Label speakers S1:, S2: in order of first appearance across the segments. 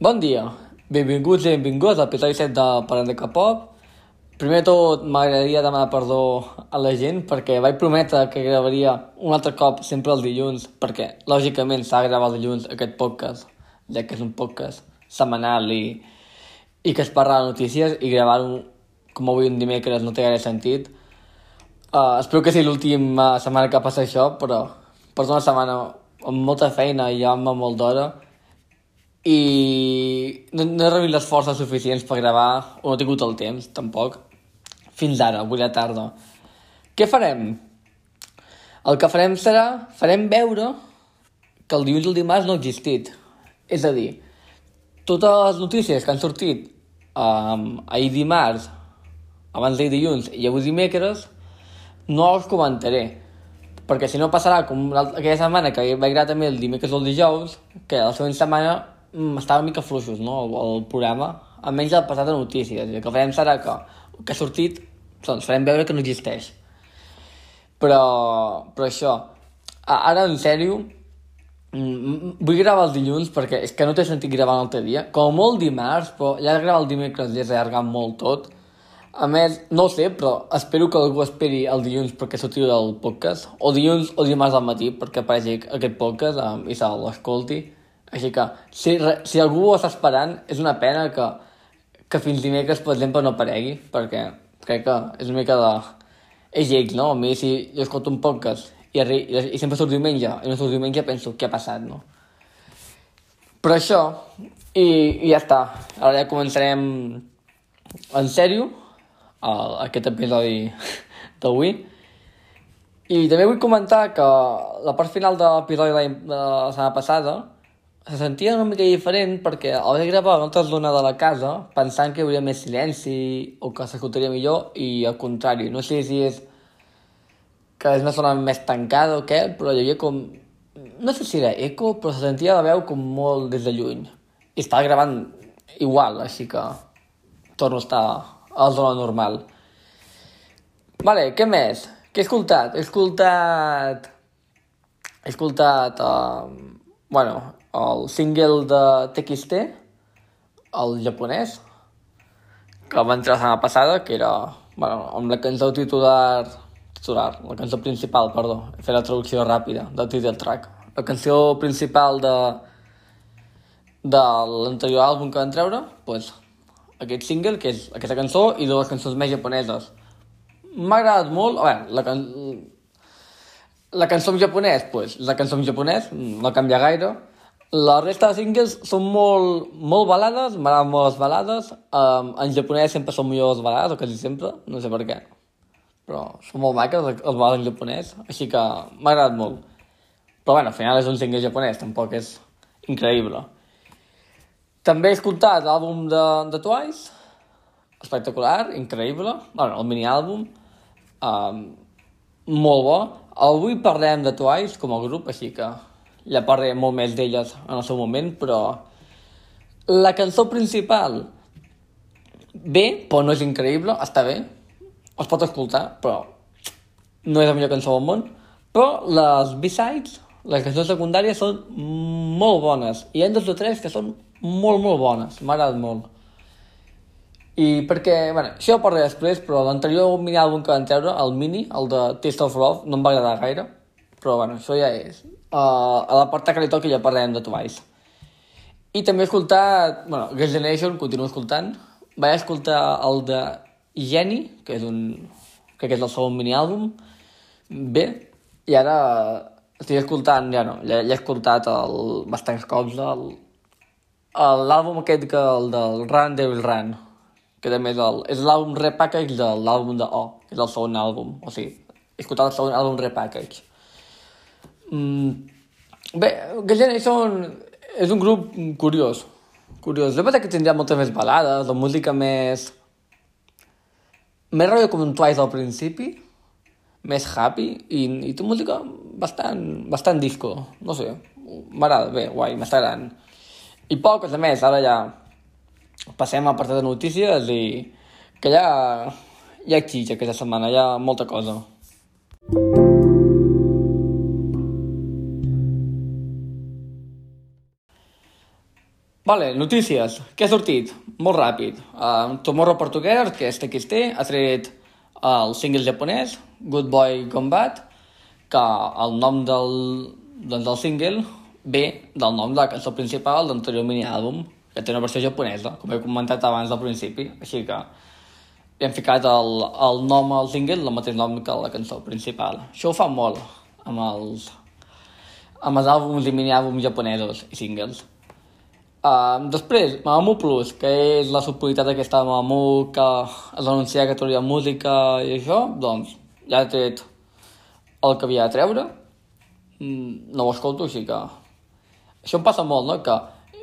S1: Bon dia, benvinguts i benvinguts al episodi 7 de Parlant de K-pop. Primer de tot, m'agradaria demanar perdó a la gent perquè vaig prometre que gravaria un altre cop sempre el dilluns, perquè lògicament s'ha de gravar el dilluns aquest podcast, ja que és un podcast setmanal i, i que es parla de notícies i gravar-ho com avui un dimecres no té gaire sentit. Uh, espero que sigui l'última setmana que passa això, però per una setmana amb molta feina i amb molt d'hora i no, no he rebut les forces suficients per gravar, o no he tingut el temps, tampoc, fins ara, avui a la tarda. Què farem? El que farem serà, farem veure que el dilluns i el dimarts no ha existit. És a dir, totes les notícies que han sortit um, ahir dimarts, abans d'ahir dilluns i avui dimecres, no els comentaré. Perquè si no passarà com aquella setmana que vaig gravar també el dimecres o el dijous, que la següent setmana estava una mica fluixos, no?, el, el programa, almenys el passat de notícies. El que farem serà que que ha sortit, doncs farem veure que no existeix. Però, però això, ara en sèrio, mm, vull gravar els dilluns perquè és que no té sentit gravar un altre dia. Com molt dimarts, però ja gravar el dimecres ja s'ha allargat molt tot. A més, no ho sé, però espero que algú esperi el dilluns perquè sortiu del podcast, o dilluns o dimarts al matí perquè apareixi aquest podcast um, i se l'escolti. Així que, si, si algú ho està esperant, és una pena que, que fins dimecres, per exemple, no aparegui, perquè crec que és una mica de... És lleig, no? A mi, si jo escolto un podcast i, arri... i sempre surt diumenge, i no surt diumenge, penso, què ha passat, no? Però això, i, i ja està. Ara ja començarem en sèrio aquest episodi d'avui. I també vull comentar que la part final de l'episodi de la setmana passada se sentia una mica diferent perquè el vaig gravar a una altra zona de la casa pensant que hi hauria més silenci o que s'escoltaria millor i al contrari, no sé si és que és una zona més tancada o què, però hi havia com... No sé si era eco, però se sentia la veu com molt des de lluny. I estava gravant igual, així que torno a estar a la zona normal. Vale, què més? Què he escoltat? He escoltat... He escoltat... Uh... Bueno, el single de TXT, el japonès, que va entrar la setmana passada, que era bueno, amb la cançó titular, titular, la cançó principal, perdó, he fet la traducció ràpida del title track. La cançó principal de, de l'anterior àlbum que van treure, pues, aquest single, que és aquesta cançó, i dues cançons més japoneses. M'ha agradat molt, a veure, la, can... la cançó en japonès, pues, la cançó en japonès, no canvia gaire, la resta de singles són molt, molt balades, m'agraden molt les balades. Um, en japonès sempre són millors les balades, o quasi sempre, no sé per què. Però són molt maques les balades en japonès, així que m'ha agradat molt. Però bueno, al final és un single japonès, tampoc és increïble. També he escoltat l'àlbum de, de Twice, espectacular, increïble, bueno, el mini-àlbum, um, molt bo. Avui parlem de Twice com a grup, així que ja parlaré molt més d'elles en el seu moment, però la cançó principal bé, però no és increïble, està bé, es pot escoltar, però no és la millor cançó del món, però les B-sides, les cançons secundàries són molt bones, i hi ha dos o tres que són molt, molt bones, m'ha molt. I perquè, bueno, això ho parlaré després, però l'anterior mini àlbum que van treure, el mini, el de Taste of Love, no em va agradar gaire, però bueno, això ja és uh, a la porta que li toqui ja parlarem de Twice. I també he escoltat, bueno, Girls' Generation, continuo escoltant. Vaig escoltar el de Jenny, que és un... crec que és el segon mini-àlbum. Bé, i ara estic escoltant, ja no, ja, ja he escoltat el, bastants cops l'àlbum aquest que el del Run Devil Run, que també és és l'àlbum repackage de l'àlbum de O, que és el segon àlbum, o sigui, he escoltat el segon àlbum repackage. Mm, bé, Gallena són... és un grup curiós. Curiós. De veritat que tindria moltes més balades, la música més... Més rotllo com un Twice al principi, més happy, i, i té música bastant, bastant disco, no sé, m'agrada, bé, guai, m'està agradant. I poques, a més, ara ja passem a part de notícies i que ja, ja exige aquesta setmana, hi ha molta cosa. Vale, notícies. Què ha sortit? Molt ràpid. Uh, Tomorrow Portuguer, que és TXT, ha tret el single japonès, Good Boy Bad, que el nom del, doncs, del single ve del nom de la cançó principal de l'anterior mini-àlbum, que té una versió japonesa, com he comentat abans al principi, així que hem ficat el, el nom al single, el mateix nom que la cançó principal. Això ho fa molt amb els, amb els àlbums i mini-àlbums japonesos i singles. Uh, després, Mamamoo Plus, que és la subunitat aquesta de Mamamoo que es va anunciar que trauria música i això, doncs ja he tret el que havia de treure. Mm, no ho escolto, així que... Això em passa molt, no? Que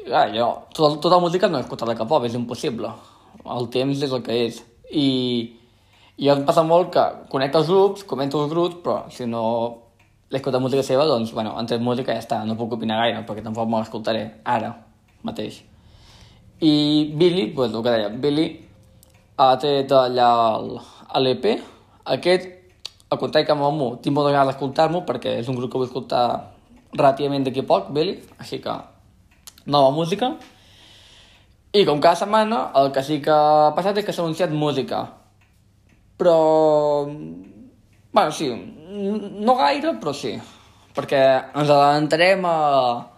S1: ja, jo, tota, tota música no he escoltat de cap és impossible. El temps és el que és. I, i em passa molt que conec els grups, comento els grups, però si no l'escoltat música seva, doncs, bueno, entre música ja està, no puc opinar gaire, perquè tampoc me l'escoltaré ara mateix. I Billy, pues, el que deia, Billy ha tret allà l'EP. Aquest, al contrari que Momo, tinc molta ganes d'escoltar-m'ho perquè és un grup que vull escoltar relativament d'aquí a poc, Billy, així que nova música. I com cada setmana, el que sí que ha passat és que s'ha anunciat música. Però... bueno, sí, no gaire, però sí. Perquè ens adelantarem a a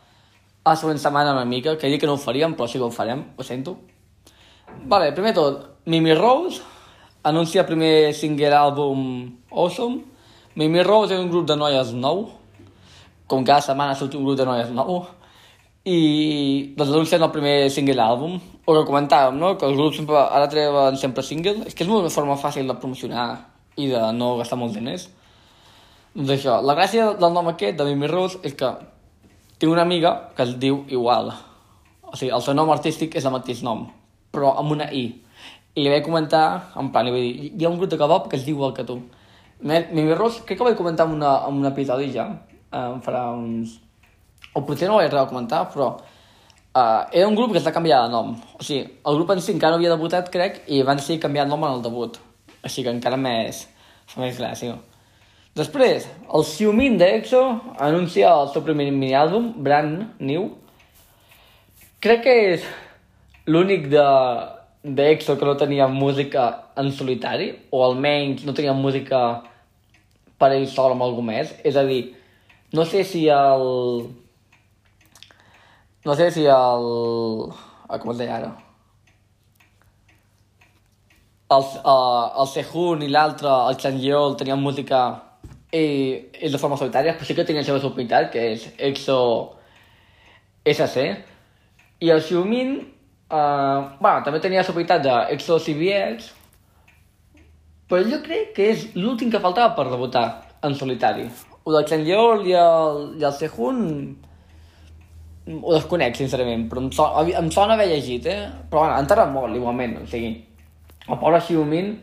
S1: la següent setmana una mica, que dic que no ho faríem, però sí que ho farem, ho sento. Vale, primer tot, Mimi Rose anuncia el primer single àlbum Awesome. Mimi Rose és un grup de noies nou, com cada setmana surt un grup de noies nou, i doncs anuncien el primer single àlbum. O que comentàvem, no?, que els grups sempre, ara treuen sempre single. És que és una forma fàcil de promocionar i de no gastar molts diners. Doncs això, la gràcia del nom aquest, de Mimi Rose, és que tinc una amiga que es diu igual. O sigui, el seu nom artístic és el mateix nom, però amb una I. I li vaig comentar, en plan, li vaig dir, hi ha un grup de kebab que es diu igual que tu. Mimi Ros, crec que ho vaig comentar en, una, en un episodi ja, em farà uns... O potser no ho vaig comentar, però uh, era un grup que està canviat de nom. O sigui, el grup en si encara no havia debutat, crec, i van ser canviat nom en el debut. Així que encara més... fa més gràcia. Després, el Xiumin d'EXO anuncia el seu primer mini-àlbum, Brand New. Crec que és l'únic de d'EXO que no tenia música en solitari, o almenys no tenia música per ell sol amb algú més. És a dir, no sé si el... No sé si el... Ah, com es deia ara? El, uh, el Sehun i l'altre, el Chanyeol, tenien música i és de forma solitària, però sí que la seva subunitat, que és EXO SC. I el Xiumin, uh, bueno, també tenia subunitat d'EXO CBX, però jo crec que és l'últim que faltava per debutar en solitari. O del Chen Yeol i el, i el Sehun ho desconec, sincerament, però em, so, em sona haver llegit, eh? Però bueno, han tardat molt, igualment, o sigui, el pobre Xiumin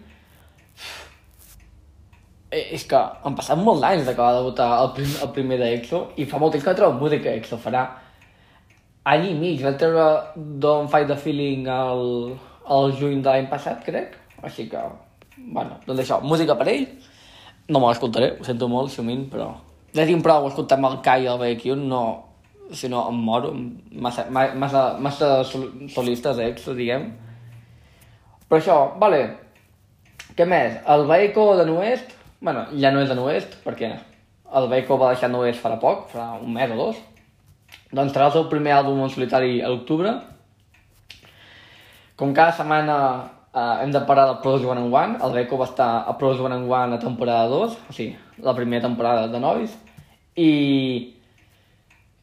S1: és que han passat molts anys de votar el, prim, el primer d'EXO i fa molt temps que no trobo música EXO. Farà any i mig. Va treure Don't Fight the Feeling al, al juny de l'any passat, crec. Així que, bueno, doncs això, música per ell. No me l'escoltaré, ho sento molt, Xumin, però... Ja tinc prou escoltar amb el Kai i el Baekhyun, no... Si no, em moro. Massa, massa, massa solistes EXO, diguem. Però això, vale. Què més? El Baeko de l'Oest bueno, ja no és en oest, perquè el Beko va deixar en oest farà poc, fa un mes o dos. Doncs serà el seu primer àlbum en solitari a l'octubre. Com cada setmana eh, hem de parar del Pros One and One, el Beko va estar a Pros One and One a temporada 2, o sigui, la primera temporada de Nois, i,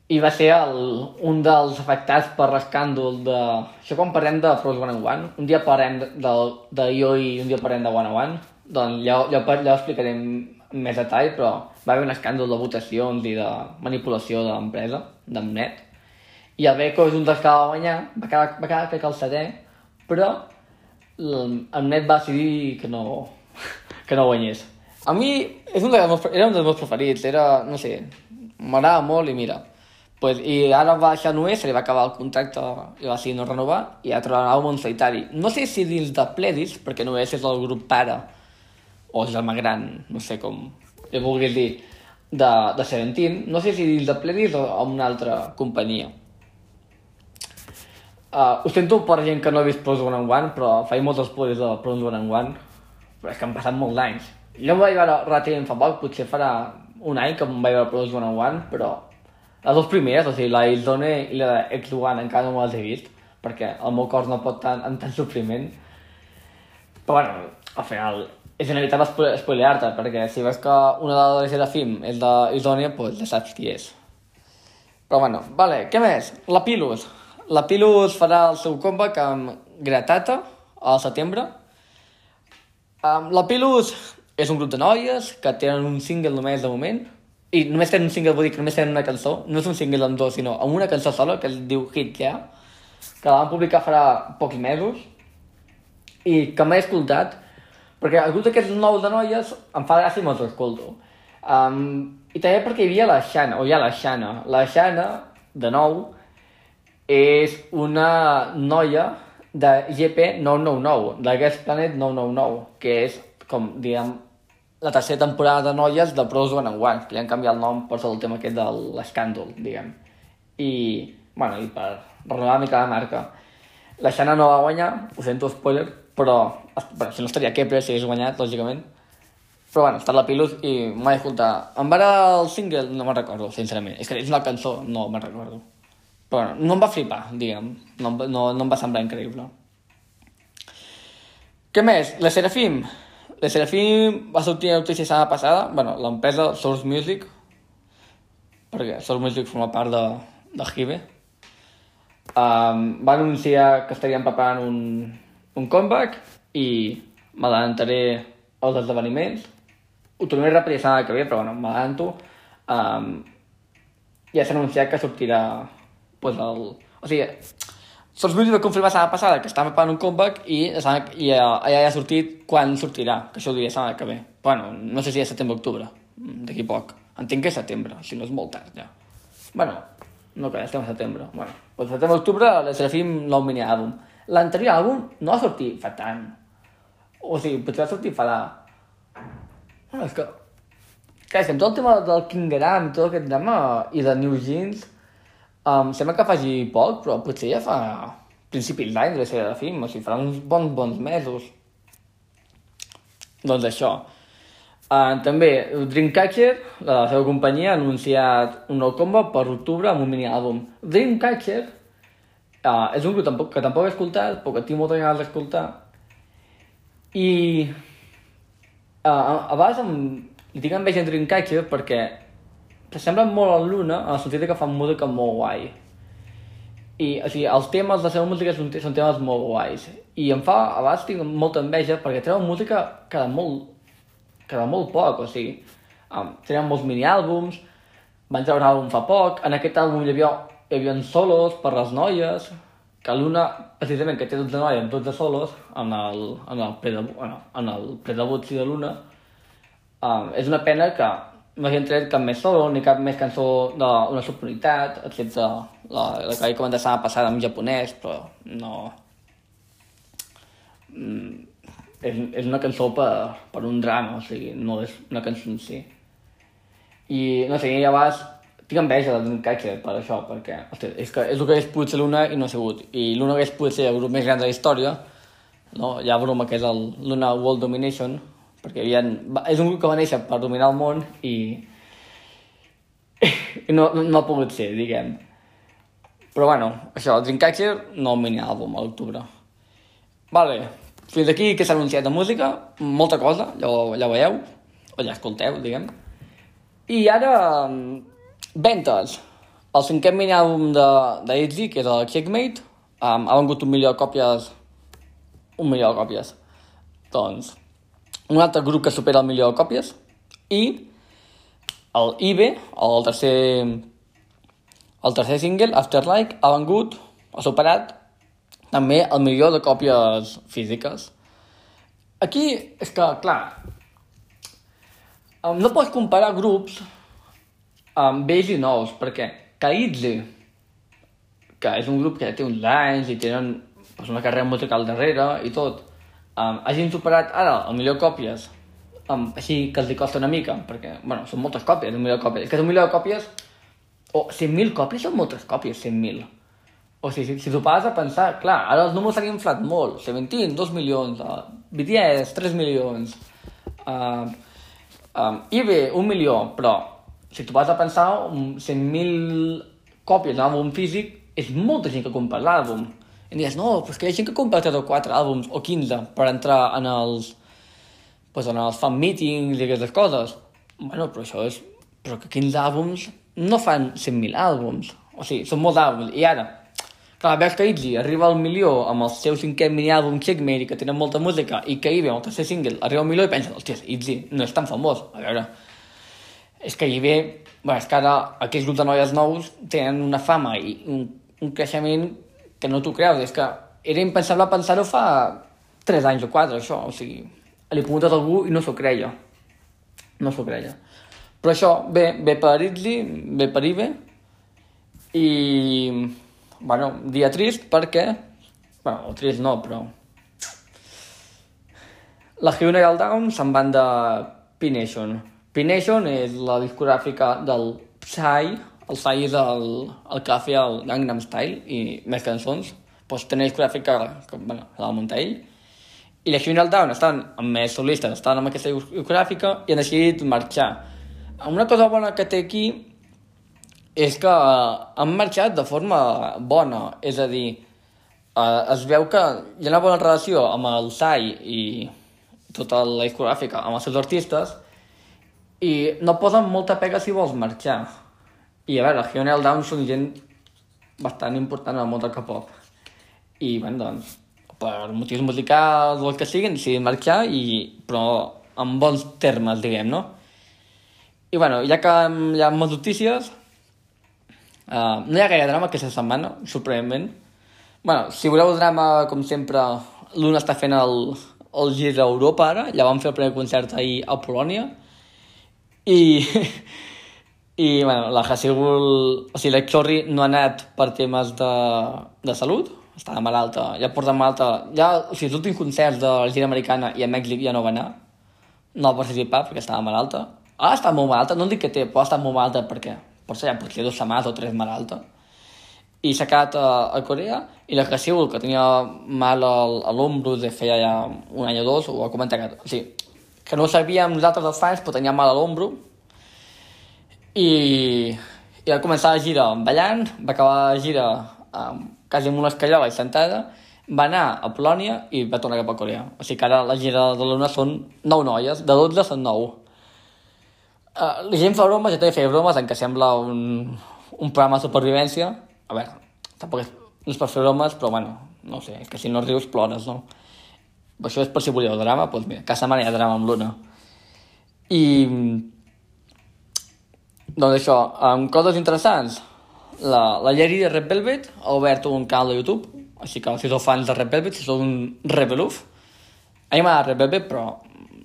S1: i va ser el, un dels afectats per l'escàndol de... Això quan parlem de and One, un dia parlem de, de, de Io i un dia parlem de One and One, doncs ja, ja, ja ho explicaré en més detall, però va haver un escàndol de votacions i de manipulació de l'empresa, d'Amnet, i el Beko és un dels que va guanyar, va quedar, va quedar crec el setè, però Amnet va decidir que no, que no guanyés. A mi és un dels meus, era un dels meus preferits, era, no sé, m'agrada molt i mira, pues, i ara va deixar Noé, se li va acabar el contracte i va decidir no renovar, i ha trobat un àlbum solitari. No sé si dins de Pledis, perquè Noé és el grup pare o germà gran, no sé com li vulguis dir, de, de Seventeen, no sé si dins de Pledis o amb una altra companyia. Uh, ho sento per gent que no ha vist Pros One and One, però faig molts spoilers de Pros One and One, però és que han passat molts anys. Jo em vaig veure relativament fa poc, potser farà un any que em vaig veure Pros One and One, però les dues primeres, o sigui, la Ildone i la X One encara no me les he vist, perquè el meu cor no pot tant, amb tant sofriment. Però bueno, al final és inevitable spoilear-te, perquè si veus que una de les de film és Ildone, doncs ja saps qui és. Però bueno, vale, què més? La Pilus. La Pilus farà el seu comeback amb Gratata al setembre. Um, la Pilus és un grup de noies que tenen un single només de moment. I només tenen un single, vull dir que només tenen una cançó. No és un single amb dos, sinó amb una cançó sola, que es diu Hit Yeah, que la van publicar farà pocs mesos i que m'he escoltat perquè grup d'aquests nous de noies em fa gràcia i me'ls escolto. Um, I també perquè hi havia la Xana, o hi ha la Xana. La Xana, de nou, és una noia de GP999, de Guest Planet 999, que és, com diguem, la tercera temporada de noies de Pros One and One, que li han canviat el nom per el tema aquest de l'escàndol, diguem. I, bueno, i per renovar una mica la marca. La Xana no va guanyar, ho sento, spoiler, però, bueno, si no estaria Kepler si hagués guanyat, lògicament. Però bueno, està la Pilus i m'ha d'escoltar. Em va el single? No me'n recordo, sincerament. És que és una cançó, no me'n recordo. Però bueno, no em va flipar, diguem. No, no, no em va semblar increïble. Què més? La Serafim. La Serafim va sortir a notícia setmana passada, bueno, l'empresa Source Music, perquè Source Music forma part de, de Hive, um, va anunciar que estarien preparant un, un comeback i m'adelantaré als esdeveniments. Ho tornaré a repetir la que ve, però bueno, m'adelanto. Um, ja s'ha anunciat que sortirà pues el... O sigui, Sols Music va confirmar la passada que estava preparant un comeback i, i ja, ja ha sortit quan sortirà, que això ho diria setmana que ve. Bueno, no sé si és setembre o octubre, d'aquí poc. Entenc que és setembre, si no és molt tard ja. Bueno, no que estem a setembre. Bueno, pues setembre octubre la Serafim nou mini àlbum. L'anterior àlbum no ha sortit fa tant. O sigui, potser ha sortit fa la... Bueno, és que... Clar, és que tot el tema del Kingeram i tot aquest tema i de New Jeans Um, sembla que faci poc, però potser ja fa principis d'any de ser de film, o sigui, farà uns bons, bons mesos. Doncs això. Uh, també, Dreamcatcher, la seva companyia, ha anunciat un nou combo per octubre amb un mini-àlbum. Dreamcatcher uh, és un grup tampoc, que tampoc he escoltat, però que tinc moltes ganes d'escoltar. I uh, a vegades em, li tinc enveja a Dreamcatcher perquè s'assemblen molt al Luna en el sentit que fan música molt guai. I, o sigui, els temes de la seva música són, són temes molt guais. I em fa, a vegades tinc molta enveja perquè treuen música cada molt, cada molt poc, o sigui, um, treuen molts mini-àlbums, van treure un àlbum fa poc, en aquest àlbum hi havia, hi havia solos per les noies, que l'una, precisament, que té 12 noies, 12 solos, en el, en el predebut, bueno, en el predebut sí de l'una, um, és una pena que no hagin tret cap més solo, ni cap més cançó d'una subunitat, excepte la, la que vaig comentar la passada en japonès, però no... Mm, és, és una cançó per, per un drama, o sigui, no és una cançó en si. I, no sé, ja vas... Tinc enveja de Dreamcatcher per això, perquè hosti, és, que és el que pogut ser l'una i no ha sigut. I l'una hagués pogut ser el grup més gran de la història, no? hi ha broma que és el Luna World Domination, perquè havia, és un grup que va néixer per dominar el món i, i no, no, ha pogut ser, diguem. Però bueno, això, el Dreamcatcher, no mini àlbum a l'octubre. Vale, fins aquí que s'ha anunciat de música, molta cosa, ja, ja ho veieu, o ja escolteu, diguem. I ara, ventes. El cinquè mini àlbum de, de Itzy, que és el Checkmate, um, ha vengut un milió de còpies, un milió de còpies. Doncs, un altre grup que supera el milió de còpies i el IBE, el tercer, el tercer single, Afterlife, ha vengut, ha superat també el milió de còpies físiques. Aquí és que, clar, no pots comparar grups amb vells i nous, perquè Kaidze, que és un grup que té uns anys i tenen pues, una carrera musical darrere i tot, um, hagin superat ara el millor còpies, um, així que els costa una mica, perquè, bueno, són moltes còpies, un de còpies. És que un milió de còpies, o 100.000 còpies són moltes còpies, 100.000. O sigui, si, si t'ho pares a pensar, clar, ara els números s'han inflat molt. Seventeen, 2 milions. Uh, BTS, 3 milions. Uh, um, eBay, 1 milió. Però, si t'ho pares a pensar, un 100.000 còpies d'un àlbum físic és molta gent que compra l'àlbum. I dius, no, però és que hi ha gent que compra 3 o 4 àlbums, o 15, per entrar en els, pues, en els fan meetings i aquestes coses. Bueno, però això és... Però que 15 àlbums no fan 100.000 àlbums. O sigui, són molts àlbums. I ara, clar, veus que Itzy arriba al milió amb el seu cinquè mini-àlbum Checkmate i que tenen molta música i que Ibe, el tercer single, arriba al milió i pensa, hòstia, Itzy no és tan famós. A veure, és que Ibe, bé, és que ara aquells grups de noies nous tenen una fama i un, un creixement que no t'ho creus. És que era impensable pensar-ho fa 3 anys o 4, això. O sigui, li preguntes a algú i no s'ho creia. No s'ho creia. Però això ve, ve per Itzy, ve per Ibe, i, bueno, dia trist perquè, bueno, trist no, però... La Hyuna i el Down se'n van de P-Nation. P-Nation és la discogràfica del Psy, el Psy és el, el que feia el Gangnam Style i més cançons. Pues tenia discogràfica que, bueno, la va muntar ell. I la el Down estan amb més solistes, estan amb aquesta discogràfica i han decidit marxar. Una cosa bona que té aquí és que uh, han marxat de forma bona, és a dir, uh, es veu que hi ha una bona relació amb el SAI i tota la discogràfica amb els seus artistes i no posen molta pega si vols marxar. I a veure, el Down són gent bastant important el món del K-pop. I, bueno, doncs, per motius musicals o el que siguin, decidin marxar, i, però en bons termes, diguem, no? I, bueno, ja que hi ha moltes notícies, Uh, no hi ha gaire drama aquesta setmana, sorprenentment. bueno, si voleu drama, com sempre, l'una està fent el, el gir a Europa ara, ja vam fer el primer concert ahir a Polònia, i, i bueno, la Hassigul, o sigui, la Chorri no ha anat per temes de, de salut, estava malalta, ja porta malalta, ja, o sigui, els últims concerts de la gira americana i a Mèxic ja no va anar, no va participar perquè estava malalta. Ah, està molt malalta, no dic que té, però està molt malalta perquè potser ja potser dues setmanes o tres malalta. I s'ha quedat a, a Corea i la Hasiul, que tenia mal al, a l'ombro de feia ja un any o dos, ho ha comentat. O sigui, que no sabíem nosaltres els fans, però tenia mal a l'ombro. I, I va començar la gira ballant, va acabar la gira um, quasi amb una escallola i sentada, va anar a Polònia i va tornar cap a Corea. O sigui que ara la gira de l'Una són 9 noies, de 12 són 9. Uh, la gent fa bromes, jo també feia bromes, en què sembla un, un programa de supervivència. A veure, tampoc és, no és per fer bromes, però bueno, no sé, és que si no rius plores, no? Això és per si volíeu drama, doncs mira, cada setmana hi ha drama amb l'una. I... Doncs això, amb coses interessants, la, la Lleri de Red Velvet ha obert un canal de YouTube, així que si sou fans de Red Velvet, si sou un rebeluf, a mi m'agrada Red Velvet, però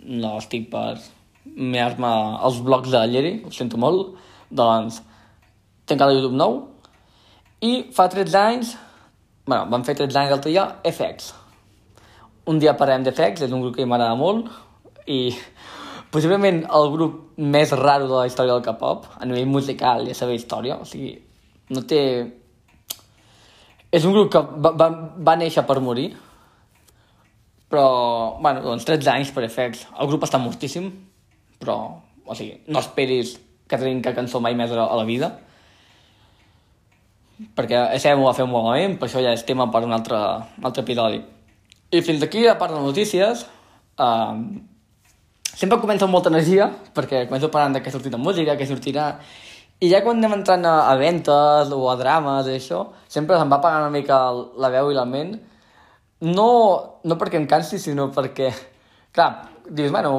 S1: no estic per mirar-me els blogs de la Lleri, ho sento molt, doncs té un canal de YouTube nou, i fa 13 anys, bueno, van fer 13 anys l'altre dia, FX. Un dia parlem d'FX, és un grup que m'agrada molt, i possiblement el grup més raro de la història del K-pop, a nivell musical i a seva història, o sigui, no té... És un grup que va, va, va néixer per morir, però, bueno, doncs 13 anys per FX. El grup està mortíssim, però, o sigui, no esperis que treguin cap cançó mai més a la vida, perquè SM ho va fer molt malament, per això ja és tema per un altre, un altre episodi. I fins aquí, a part de notícies, uh, sempre començo amb molta energia, perquè començo parlant de què sortirà música, què sortirà... I ja quan anem entrant a, a ventes o a drames i això, sempre se'm va apagant una mica la veu i la ment. No, no perquè em cansi, sinó perquè, clar, dius, bueno,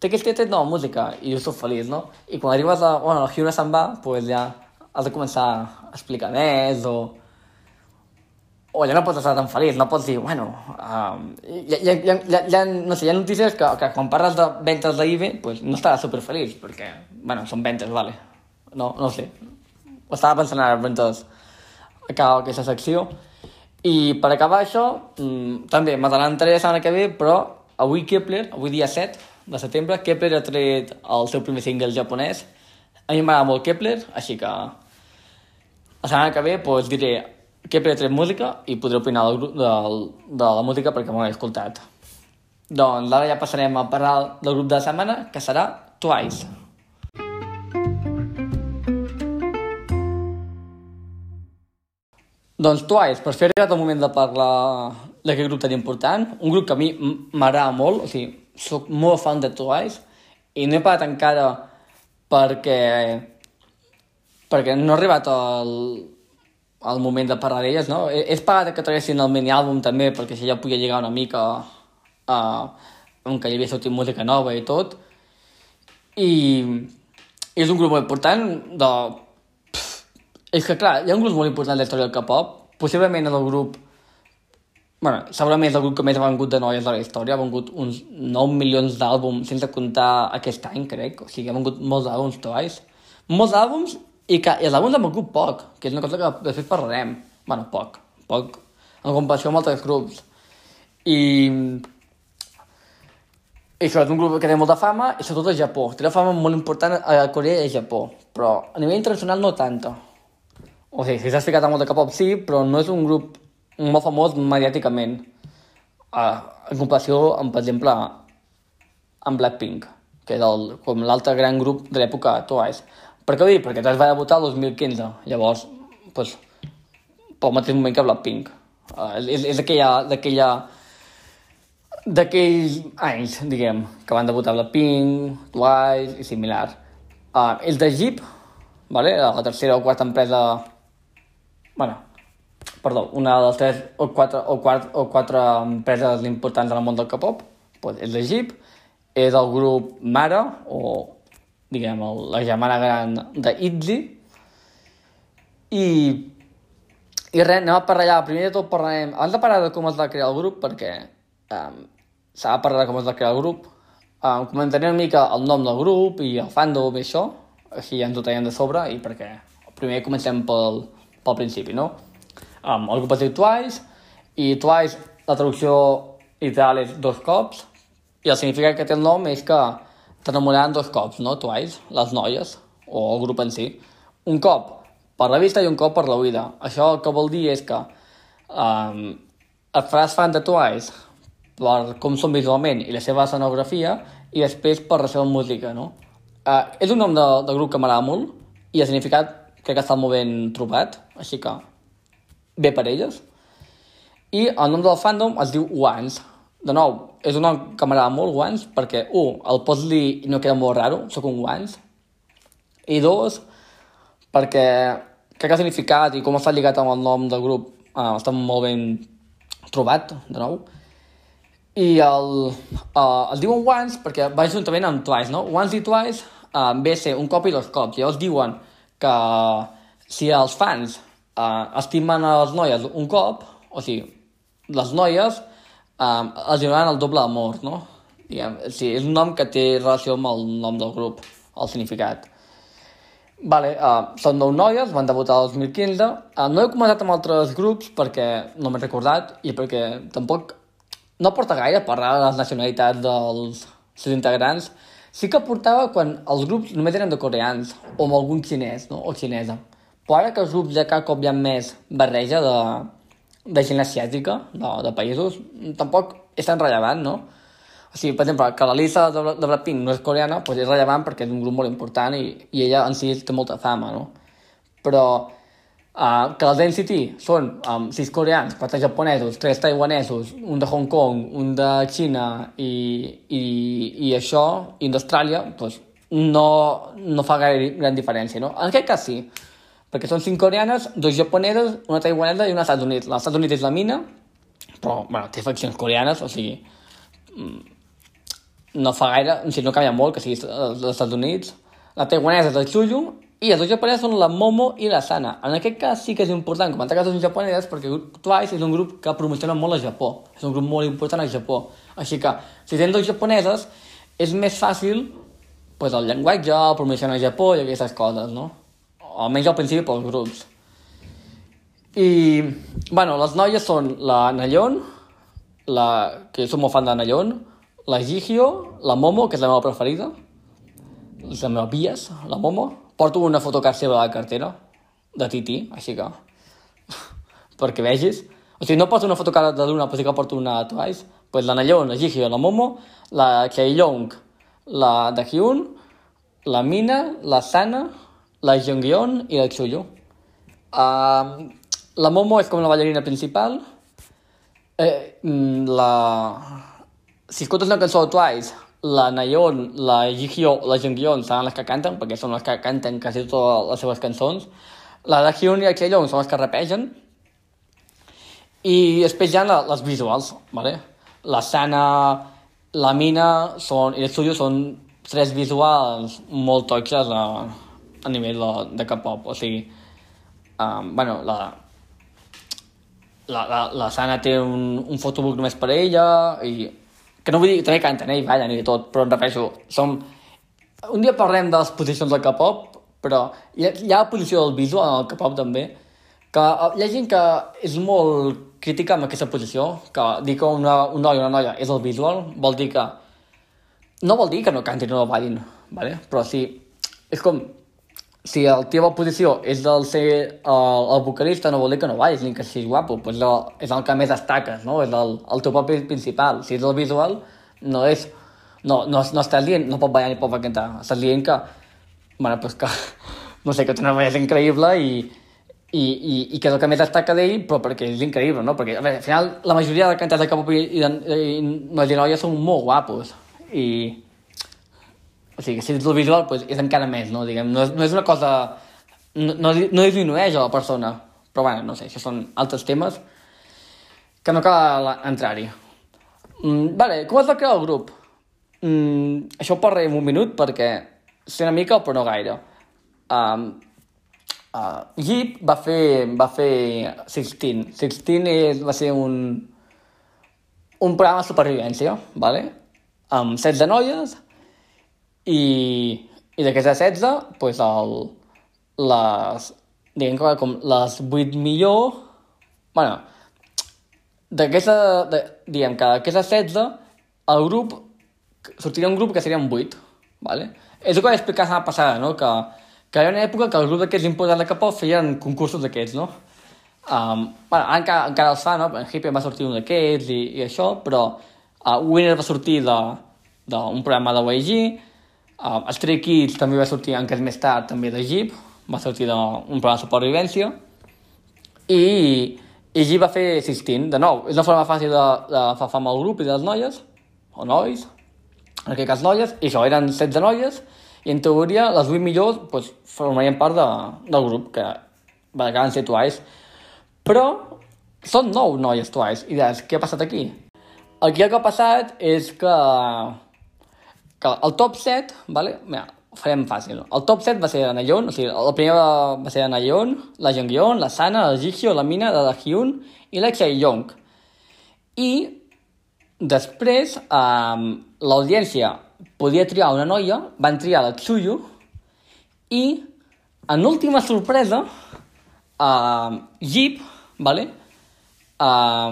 S1: té que té nova música i jo soc feliç, no? I quan arribes a... Bueno, la Hyuna se'n va, doncs pues ja has de començar a explicar més o... O ja no pots estar tan feliç, no pots dir, bueno... Um, no sé, hi ha notícies que, que quan parles de ventes d'IBE, pues no estaràs superfeliç, perquè, bueno, són ventes, vale. No, no sé. Ho estava pensant ara, ventes acabar aquesta secció. I per acabar això, mmm, també m'adelantaré la setmana que ve, però avui Kepler, avui dia 7 de setembre, Kepler ha tret el seu primer single japonès. A mi m'agrada molt Kepler, així que la setmana que ve pues, diré que he tret música i podré opinar del, del, de la música perquè m'ho he escoltat. Doncs ara ja passarem a parlar del grup de la setmana, que serà Twice. Doncs Twice, per fer arribat el moment de parlar d'aquest grup tan important, un grup que a mi m'agrada molt, o sigui, sóc molt fan de Twice, i no he parat encara perquè perquè no ha arribat el, el moment de parlar d'elles, no? He, he esperat que traguessin el mini-àlbum també, perquè així ja podia lligar una mica a, on que hi havia sortit música nova i tot, i, és un grup molt important de és que, clar, hi ha un grup molt important de la història del K-pop. Possiblement és el grup... bueno, segurament és el grup que més ha vengut de noies de la història. Ha vengut uns 9 milions d'àlbums, sense comptar aquest any, crec. O sigui, ha vengut molts àlbums Twice. Molts àlbums i, que, i àlbums han vengut poc, que és una cosa que després parlarem. bueno, poc. Poc en comparació amb altres grups. I... I això és un grup que té molta fama, i sobretot a Japó. Té una fama molt important a Corea i a Japó, però a nivell internacional no tanta. O sigui, si s'ha explicat a molt de K-pop, sí, però no és un grup molt famós mediàticament. Uh, en comparació amb, per exemple, amb Blackpink, que és el, com l'altre gran grup de l'època Twice. Per què ho dic? Perquè Twice va debutar el 2015. Llavors, pues, pel mateix moment que Blackpink. Uh, és és d'aquella d'aquells anys, diguem, que van debutar Blackpink, Twice i similar. Uh, els de Jeep, vale? la tercera o quarta empresa bueno, perdó, una de les tres o quatre, o quatre, o quatre empreses importants en el món del K-pop pues, és l'Egip, és el grup Mara, o diguem, el, la germana gran d'Itzy, i, i res, anem a parlar ja, primer de tot parlarem, abans de parlar de com es va crear el grup, perquè um, s'ha de parlar de com es va crear el grup, um, comentaré una mica el nom del grup i el fandom i això, així ja ens ho de sobre, i perquè primer comencem pel, pel principi, no? Um, el grup es diu Twice, i Twice, la traducció literal és dos cops, i el significat que té el nom és que t'enamoraran dos cops, no? Twice, les noies, o el grup en si. Un cop per la vista i un cop per l'oïda. Això el que vol dir és que um, et faràs fan de Twice per com són visualment i la seva escenografia i després per la seva música, no? Uh, és un nom de, de grup que m'agrada molt i el significat crec que està molt ben trobat, així que bé per elles. I el nom del fandom es diu Once. De nou, és un nom que m'agrada molt, Once, perquè, un, el pots dir i no queda molt raro, sóc un Once. I dos, perquè crec que el significat i com està lligat amb el nom del grup eh, està molt ben trobat, de nou. I el, uh, el diuen once perquè va juntament amb twice, no? Once i twice uh, ve ser un cop i dos cops. Llavors diuen que si els fans eh, estimen a les noies un cop, o sigui, les noies eh, els donaran el doble d'amor, no? Diguem, sí, és un nom que té relació amb el nom del grup, el significat. Vale, uh, són nou noies, van debutar el 2015. Uh, no he comentat amb altres grups perquè no m'he recordat i perquè tampoc no porta gaire parlar de les nacionalitats dels seus integrants, Sí que portava quan els grups només eren de coreans, o amb algun xinès, no? o xinesa. Però ara que els grups ja cada cop hi ha més barreja de, de gent asiàtica, de, de països, tampoc és tan rellevant, no? O sigui, per exemple, que la Lisa de, de Blackpink no és coreana, doncs és rellevant perquè és un grup molt important i, i ella en si té molta fama, no? Però Uh, que els NCT són um, sis coreans, quatre japonesos, tres taiwanesos, un de Hong Kong, un de Xina i, i, i això, i d'Austràlia, doncs no, no fa gaire gran diferència, no? En aquest cas sí, perquè són cinc coreanes, dos japoneses, una taiwanesa i una Estats Units. Als Estats Units és la mina, però, bueno, té faccions coreanes, o sigui, mm, no fa gaire, o sigui, no canvia molt que sigui als Estats Units. La taiwanesa és el Chuyu i els dos japonesos són la Momo i la Sana. En aquest cas sí que és important comentar que són japoneses perquè Twice és un grup que promociona molt a Japó. És un grup molt important a Japó. Així que, si tens dos japoneses, és més fàcil pues, el llenguatge, el promocionar a Japó i aquestes coses, no? Almenys al principi pels grups. I, bueno, les noies són la Nayeon, la, que som molt fan de Nayeon, la Jihyo, la Momo, que és la meva preferida, és la meva bias, la Momo, Porto una fotocard seva a la cartera, de Titi, així que... perquè vegis. O sigui, no poso una foto cara de l'una, però sí que porto una de Twice. Pues la Nayeon, la Jihyo, la Momo, la Chaeyong, la Dahyun, la Mina, la Sana, la Jeongyeon i la Chuyu. Uh, la Momo és com la ballarina principal. Eh, mm, la... Si escoltes una cançó de Twice, la Nayeon, la Jihyo, la Jeongyeon seran les que canten, perquè són les que canten quasi totes les seves cançons. La Dahyun i la Chaeyong són les que repegen. I després hi ha les visuals, ¿vale? la Sana, la Mina són, i el Studio són tres visuals molt toixes a, a nivell de, de K-pop, o sigui, um, bueno, la, la, la, la Sana té un, un fotobook només per a ella, i que no vull dir, també canten, eh, i ballen i tot, però em refereixo, som... Un dia parlem de les posicions del K-pop, però hi ha, hi ha la posició del visual en el K-pop també, que hi ha gent que és molt crítica amb aquesta posició, que dir que una, un noi o una noia és el visual, vol dir que... No vol dir que no cantin o no ballin, ¿vale? però si... És com... Si la teva posició és del ser el, el vocalista, no vol dir que no ballis ni que siguis guapo, pues el, és el que més destaques, no? És el, el teu paper principal. Si és el visual, no és... No, no, no estàs dient, no pot ballar ni pot cantar. Estàs dient que... Bueno, pues que... No sé, que té una bellesa increïble i, i, i, i que és el que més destaca d'ell, però perquè és increïble, no? Perquè, a veure, al final, la majoria de cantants de K-pop i, i, i nois i noies són molt guapos, i... O sigui, si el visual, doncs és encara més, no? Diguem, no és, no és una cosa... No, no, no disminueix a la persona, però, bueno, no sé, això són altres temes que no cal entrar-hi. Mm, vale, com es va crear el grup? Mm, això ho parlaré en un minut perquè sé una mica, però no gaire. Um, Uh, Jeep va fer, va fer Sixteen. Sixteen és, va ser un, un programa de supervivència, ¿vale? amb 16 noies i, i d'aquestes 16, pues el, les, diguem que com les 8 millor, bueno, d'aquesta, diguem que d'aquestes 16, el grup, sortiria un grup que serien 8, ¿vale? És el que vaig explicar la passada, no? Que que hi ha una època que el grup d'aquests importants de Capó feien concursos d'aquests, no? Um, bueno, encara, encara els fa, no? En Hippie va sortir un d'aquests i, i això, però uh, Winner va sortir d'un programa de YG, uh, Stray Kids també va sortir encara més tard, també de Jeep, va sortir d'un programa de supervivència, i, i Jeep va fer 16, de nou, és una forma fàcil de, de fer fama al grup i de les noies, o nois, en aquest cas noies, i això, eren 16 noies, i en teoria les 8 millors pues, formarien part de, del grup, que va acabar ser Twice. Però són 9 noies Twice, i dius, què ha passat aquí? Aquí el que ha passat és que, que el top 7, vale? Mira, ho farem fàcil. El top 7 va ser la Nayeon, o sigui, el primer va, ser la Nayeon, la Jeongyeon, la Sana, la Jihyo, la Mina, la Hyun i la Chaeyong. I després eh, l'audiència podia triar una noia, van triar la Tsuyu, i, en última sorpresa, uh, Jeep, vale? uh,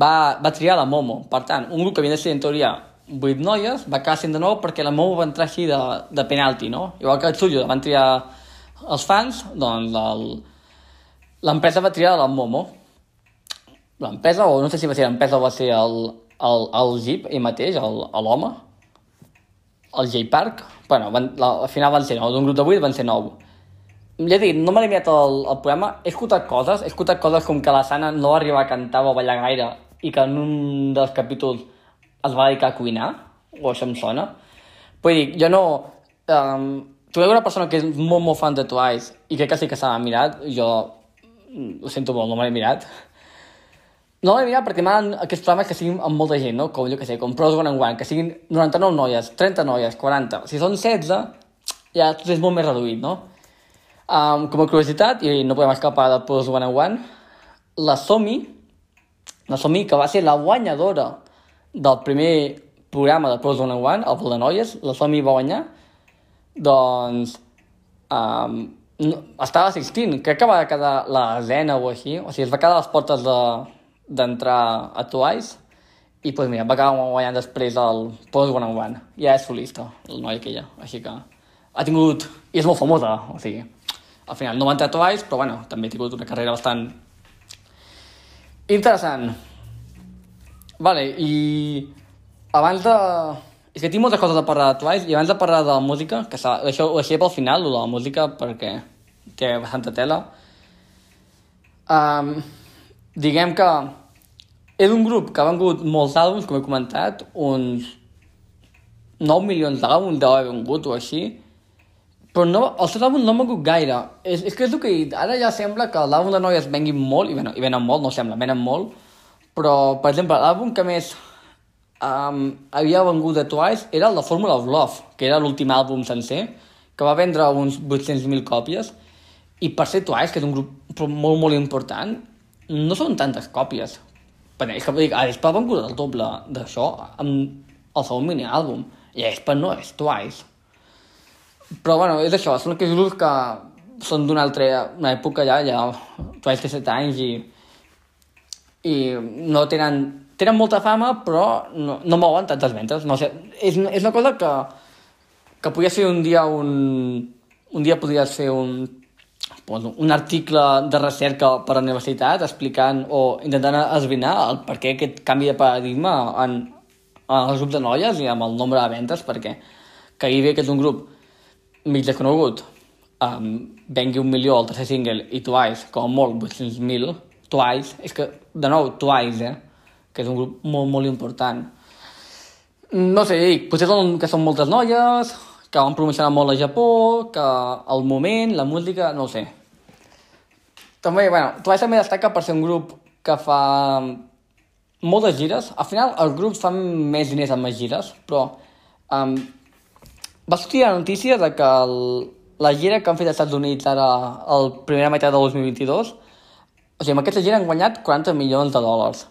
S1: va, va triar la Momo. Per tant, un grup que havia de ser, en teoria, 8 noies, va acabar sent de nou perquè la Momo va entrar així de, de penalti, no? Igual que el Tsuyu van triar els fans, doncs l'empresa va triar la Momo. L'empresa, o no sé si va ser l'empresa o va ser el, el, el Jeep ell mateix, l'home, el J-Park, bueno, van, la, al final van ser 9, d'un grup de 8 van ser 9. Ja dic, no m'ha limitat el, el programa, he escoltat coses, he escoltat coses com que la Sana no va arribar a cantar o a ballar gaire i que en un dels capítols es va dedicar a cuinar, o això em sona. Vull dir, jo no... Um, veus una persona que és molt, molt fan de Twice i crec que sí que s'ha mirat, jo ho sento molt, no me l'he mirat, no l'he mirat perquè m'agraden aquests programes que siguin amb molta gent, no? Com, jo que sé, com Pros One and One, que siguin 99 noies, 30 noies, 40... Si són 16, ja és molt més reduït, no? Um, com a curiositat, i no podem escapar de Pros One and One, la Somi, la Somi, que va ser la guanyadora del primer programa de Pros One One, el de noies, la Somi va guanyar, doncs... Um, no, estava assistint, crec que va quedar la zena o així, o sigui, es va quedar a les portes de, d'entrar a Twice i pues, mira, va acabar guanyant després el Post One on One. Ja és solista, el noi aquella. Així que ha tingut... I és molt famosa, o sigui... Al final no va entrar Twice, però bueno, també ha tingut una carrera bastant Interessant. Vale, i abans de... És que tinc moltes coses a parlar de Twice, i abans de parlar de la música, que això ho deixaré pel final, de la música, perquè té bastanta tela. Um, diguem que és un grup que ha vengut molts àlbums, com he comentat, uns 9 milions d'àlbums deu haver vengut o així, però no, els seus àlbums no han vengut gaire. És, és que és el que he dit, ara ja sembla que l'àlbum de noies venguin molt, i, venen, i venen molt, no sembla, venen molt, però, per exemple, l'àlbum que més um, havia vengut de Twice era el de Formula of Love, que era l'últim àlbum sencer, que va vendre uns 800.000 còpies, i per ser Twice, que és un grup molt, molt important, no són tantes còpies. Perquè és que dic, a Aespa ha vengut el doble d'això amb el segon mini-àlbum, i Aespa no és Twice. Però bueno, és això, són aquells grups que són d'una altra una època ja, ja Twice té 7 anys i, i no tenen, tenen molta fama però no, no mouen tantes ventes, no sé, és, és una cosa que, que podries fer un dia un, un dia podries fer un, un article de recerca per a la universitat explicant o intentant esbrinar el per què aquest canvi de paradigma en, en els grups de noies i amb el nombre de ventes perquè que ve que és un grup mig desconegut um, vengui un milió al tercer single i Twice, com molt, 800.000 Twice, és que, de nou, Twice, eh? que és un grup molt, molt important. No sé, dic, potser són, que són moltes noies, que van promocionar molt a Japó, que el moment, la música, no sé. També, bueno, Twice també destaca per ser un grup que fa moltes gires. Al final, els grups fan més diners amb les gires, però um, va sortir la notícia de que el, la gira que han fet als Estats Units ara, el primera meitat del 2022, o sigui, amb aquesta gira han guanyat 40 milions de dòlars.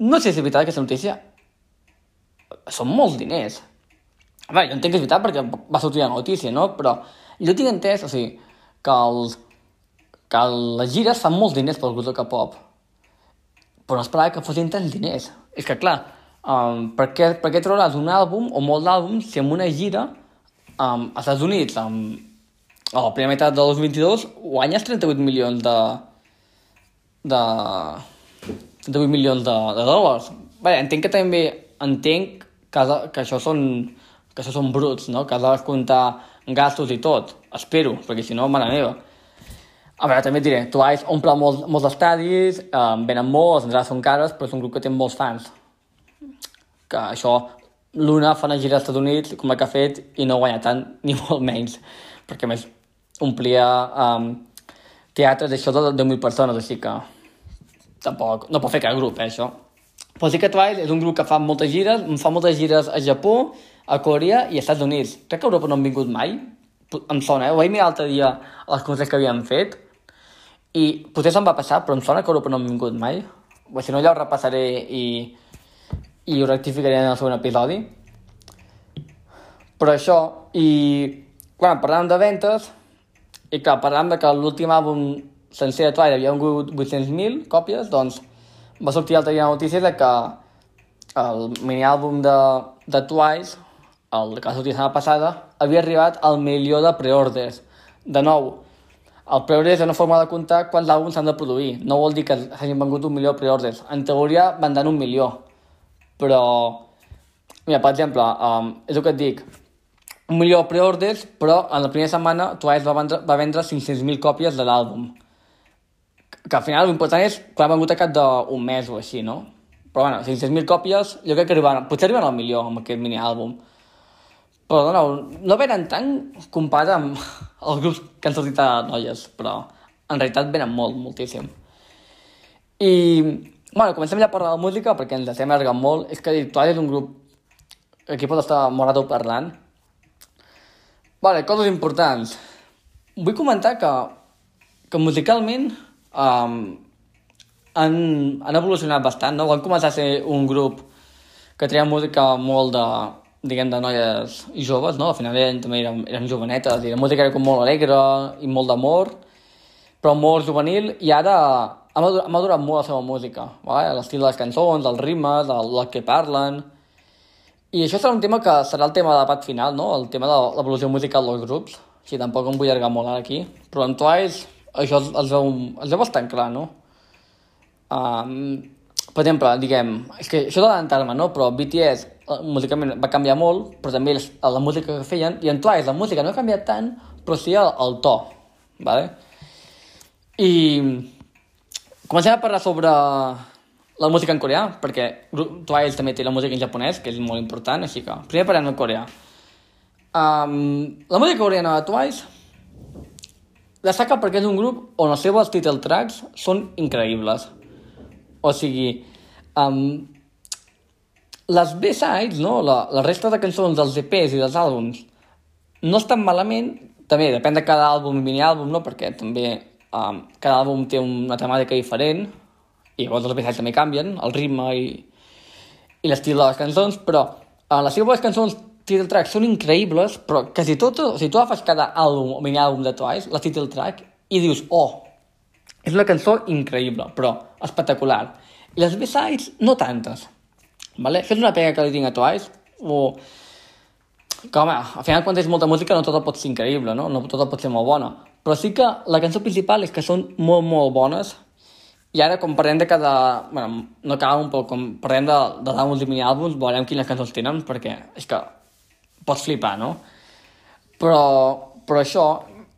S1: No sé si és veritat aquesta notícia. Són molts diners. A veure, jo entenc que és veritat perquè va sortir la notícia, no? Però jo tinc entès, o sigui, que, els, que les gires fan molts diners pel grup de K-pop. Però no esperava que fossin tants diners. És que, clar, um, per, què, per què trobaràs un àlbum o molt d'àlbums si amb una gira um, als Estats Units, um, a la primera meitat del 2022, guanyes 38 milions de... de... 38 milions de, de dòlars. Bé, entenc que també entenc que, de- que això són que això són bruts, no? Que has de comptar gastos i tot. Espero, perquè si no, mare meva. A veure, també et diré, Twice omple molts, molts estadis, eh, venen molts, entrades són cares, però és un grup que té molts fans. Que això, l'una fa una gira als Estats Units, com la que ha fet, i no guanya tant, ni molt menys. Perquè, més, omplia um, teatres d'això de 10.000 persones, així que tampoc, no pot fer cap grup, eh, això. Però sí que Twice és un grup que fa moltes gires, fa moltes gires a Japó, a Corea i als Estats Units. Crec que a Europa no han vingut mai, em sona, eh? Ho vaig mirar l'altre dia a les concerts que havien fet, i potser se'm va passar, però em sona que a Europa no han vingut mai. O si no, ja ho repassaré i, i ho rectificaré en el següent episodi. Però això, i quan parlàvem de ventes, i clar, parlàvem de que l'últim àlbum sencer de Twilight havia vingut 800.000 còpies, doncs va sortir l'altre dia la notícia de que el miniàlbum de, de Twice, el que va sortir la setmana passada, havia arribat al milió de preorders. De nou, el preorder és una forma de comptar quants àlbums s'han de produir. No vol dir que s'hagin vengut un milió de preorders. En teoria vendran un milió. Però, mira, per exemple, um, és el que et dic, un milió de preorders, però en la primera setmana Twice va vendre, va vendre 500.000 còpies de l'àlbum. Que al final l'important és que l'ha vengut a cap d'un mes o així, no? Però bueno, 500.000 còpies, jo crec que arribaran, potser arriben al milió amb aquest mini-àlbum. Però no, no venen tant comparat amb els grups que han sortit a noies, però en realitat venen molt, moltíssim. I, bueno, comencem ja a parlar de música perquè ens estem allargant molt. És que Twice és un grup aquí pot estar molt parlant. Vale, coses importants. Vull comentar que, que musicalment um, han, han evolucionat bastant, no? Van començar a ser un grup que treia música molt de, diguem, de noies joves, no? Al final eren, també eren, eren jovenetes, i la música era com molt alegre i molt d'amor, però molt juvenil, i ara ha madurat, molt la seva música, vale? l'estil de les cançons, els ritmes, el, el que parlen... I això serà un tema que serà el tema de debat final, no? El tema de l'evolució musical dels grups. Sí, tampoc em vull allargar molt ara aquí. Però en Twice això els, veu, els veu bastant clar, no? Um, per exemple, diguem, és que això d'adelantar-me, no? Però BTS eh, musicalment va canviar molt, però també les, la música que feien, i en Twice la música no ha canviat tant, però sí el, el to, ¿vale? I comencem a parlar sobre la música en coreà, perquè Twice també té la música en japonès, que és molt important, així que primer parlem en coreà. Um, la música coreana de Twice destaca perquè és un grup on els seus title tracks són increïbles. O sigui, um, les B-sides, no? La, la resta de cançons dels EPs i dels àlbums no estan malament, també depèn de cada àlbum i mini-àlbum, no? Perquè també um, cada àlbum té una temàtica diferent i llavors els B-sides també canvien, el ritme i, i l'estil de les cançons, però uh, les seves cançons title track són increïbles, però quasi tot, o sigui, tu agafes cada àlbum o mini-àlbum de Twice, la title track, i dius, oh, és una cançó increïble, però espectacular. I les B-sides, no tantes. Vale? Això és una pega que li tinc a Twice, o... Que, home, al final quan tens molta música no tota pot ser increïble, no? No tota pot ser molt bona. Però sí que la cançó principal és que són molt, molt bones, i ara, com parlem de cada... bueno, no cada un, però com parlem de, de d'àlbums i mini-àlbums, veurem quines cançons tenen, perquè és que pots flipar, no? Però, però això...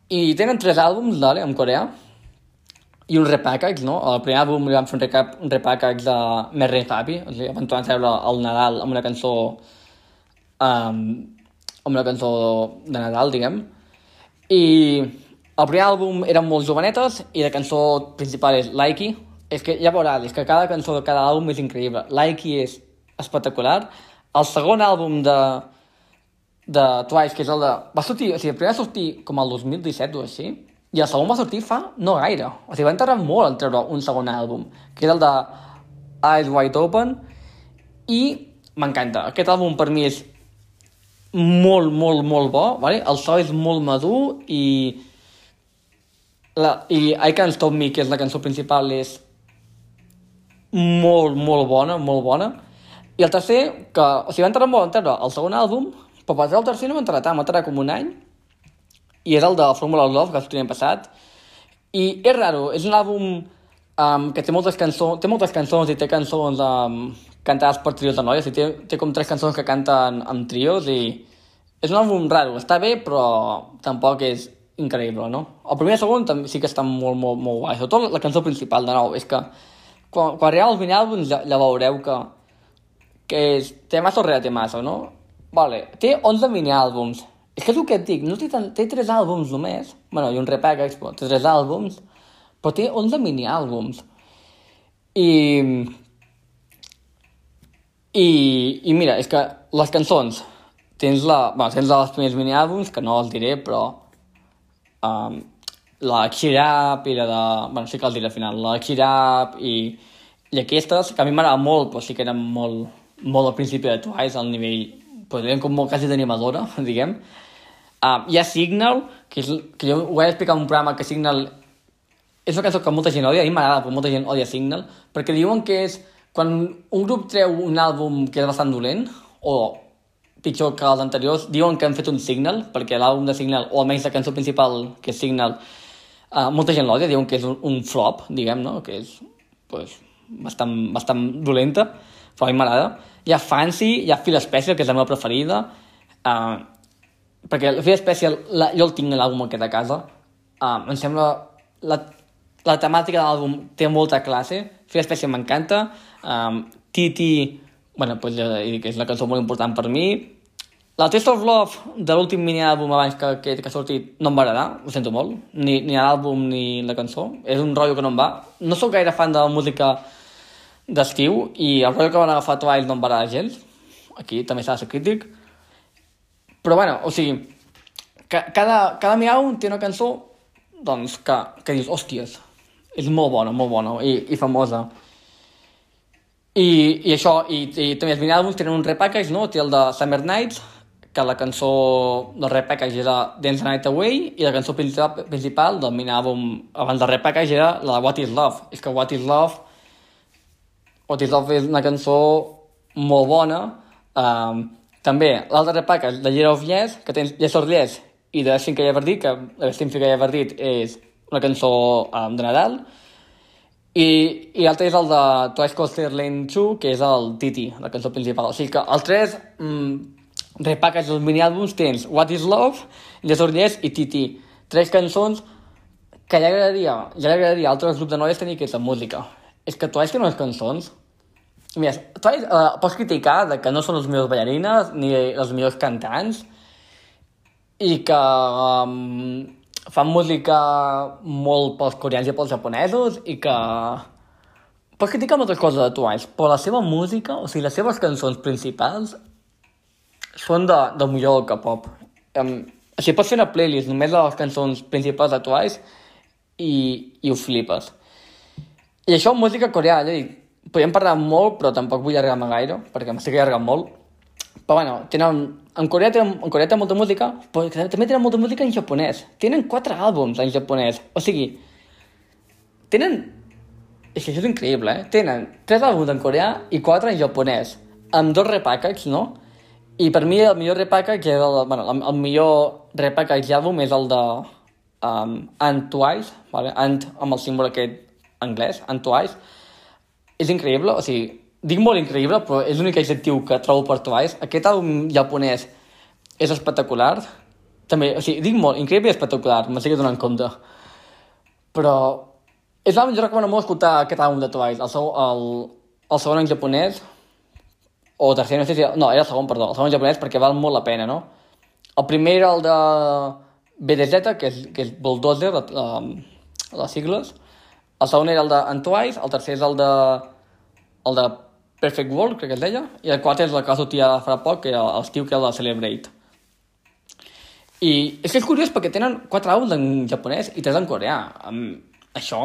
S1: I tenen tres àlbums, dale, en coreà, i un repackage, no? El primer àlbum li vam fer un, recap, un repackage de Res Happy, o sigui, vam tornar a treure el Nadal amb una cançó um, amb una cançó de Nadal, diguem. I el primer àlbum eren molt jovenetes i la cançó principal és Likey. És que ja veuràs, és que cada cançó de cada àlbum és increïble. Likey és espectacular. El segon àlbum de, de Twice, que és el de... Va sortir, o sigui, el primer va sortir com el 2017 o així, i el segon va sortir fa no gaire. O sigui, va entrar molt en treure un segon àlbum, que és el de Eyes Wide Open, i m'encanta. Aquest àlbum per mi és molt, molt, molt bo, vale? el so és molt madur i la, i I Can't Stop Me, que és la cançó principal, és molt, molt bona, molt bona. I el tercer, que, o sigui, va entrar molt en treure el segon àlbum, però per el tercer no entrar tant, va entrar com un any, i és el de Formula Love, que el passat. I és raro, és un àlbum um, que té moltes, cançons, té moltes cançons i té cançons um, cantades per trios de noies, i té, té com tres cançons que canten amb trios i és un àlbum raro, està bé però tampoc és increïble, no? El primer i el segon també sí que està molt, molt, molt guai, sobretot la cançó principal, de nou, és que quan, quan arriba els mini-àlbums ja, ja veureu que, que és, té massa o té massa, no? Vale, té 11 mini-àlbums, és que és el que et dic, no té, tant, té tres àlbums només, bueno, i un repackage, però té tres àlbums, però té 11 mini-àlbums. I... I, I mira, és que les cançons, tens la... Bueno, tens els primers mini-àlbums, que no els diré, però... Um, la Xirap la de... Bueno, sí que els diré al final. La Xirap i, i aquestes, que a mi m'agrada molt, però sí que eren molt, molt al principi de Twice, al nivell, podríem com molt quasi d'animadora, diguem. Uh, hi ha Signal, que, és, que jo ho he explicat en un programa que Signal és una cançó que molta gent odia, a mi m'agrada, però molta gent odia Signal, perquè diuen que és quan un grup treu un àlbum que és bastant dolent, o pitjor que els anteriors, diuen que han fet un Signal, perquè l'àlbum de Signal, o almenys la cançó principal, que és Signal, uh, molta gent l'odia, diuen que és un, un flop, diguem, no? que és pues, bastant, bastant dolenta, però a mi m'agrada. Hi ha Fancy, hi ha Feel Special, que és la meva preferida, uh, perquè la Fira Special, la, jo el tinc l'àlbum aquest a casa, uh, em sembla... La, la temàtica de l'àlbum té molta classe, Fira Special m'encanta, um, Titi, bueno, pues, ja dic és una cançó molt important per mi, la Taste of Love de l'últim mini-àlbum abans que, que, que ha sortit no em va agradar, ho sento molt, ni, ni l'àlbum ni la cançó, és un rotllo que no em va. No sóc gaire fan de la música d'estiu i el rotllo que van agafar Twice no em va agradar gens, aquí també s'ha de ser crític, però bueno, o sigui, ca cada, cada miau té una cançó doncs, que, que dius, hòsties, és molt bona, molt bona i, i famosa. I, i això, i, i també els mini-àlbums tenen un repackage, no? Té el de Summer Nights, que la cançó del repackage era Dance the Night Away, i la cançó principal, principal del mini-àlbum abans del repackage era la de What is Love. És que What is Love What is Love és una cançó molt bona, um, també, l'altre repack és de Year of Yes, que tens Yes or Yes, i de Cinc que ja dit, que de Cinc que ja dit és una cançó um, de Nadal, I, i l'altre és el de Twice Coaster Lane 2, que és el Titi, la cançó principal. O sigui que els tres mm, repackage dels mini-àlbums tens What is Love, Les Ordiers i Titi. Tres cançons que ja agradaria, ja agradaria a altres grups de noies tenir aquesta música. És que Twice té unes cançons... Mira, Twice uh, pots criticar de que no són les millors ballarines ni les millors cantants i que um, fan música molt pels coreans i pels japonesos i que pots criticar moltes coses de Twice, però la seva música, o sigui, les seves cançons principals són de, del millor que pop. Um, o sigui, pots fer una playlist només de les cançons principals de Twice i, i ho flipes. I això, música coreana, ja dic, podríem parlar molt, però tampoc vull allargar-me gaire, perquè m'estic allargant molt. Però bueno, tenen, en Corea tenen, en Corea tenen molta música, però també tenen molta música en japonès. Tenen quatre àlbums en japonès. O sigui, tenen... És que això és increïble, eh? Tenen tres àlbums en coreà i quatre en japonès, amb dos repackage, no? I per mi el millor repackage és el, bueno, el, el millor repackage àlbum és el de um, Ant Twice, vale? Ant amb el símbol aquest anglès, Ant Twice, és increïble, o sigui, dic molt increïble, però és l'únic adjectiu que trobo per Twice. Aquest àlbum japonès és espectacular. També, o sigui, dic molt, increïble i espectacular, m'estic donant compte. Però és l'àlbum, jo recomano molt escoltar aquest àlbum de Twice, el, seu, el, el segon en japonès, o tercer, no sé si... No, era el segon, perdó, el segon en japonès perquè val molt la pena, no? El primer era el de BDZ, que és, que és Bulldozer, les sigles, el segon era el d'Antwice, el tercer és el de, el de Perfect World, crec que es deia, i el quart és el que va sortir fa poc, que era l'estiu, que era el de Celebrate. I és que és curiós perquè tenen quatre àlbums en japonès i tres en coreà. Um, això...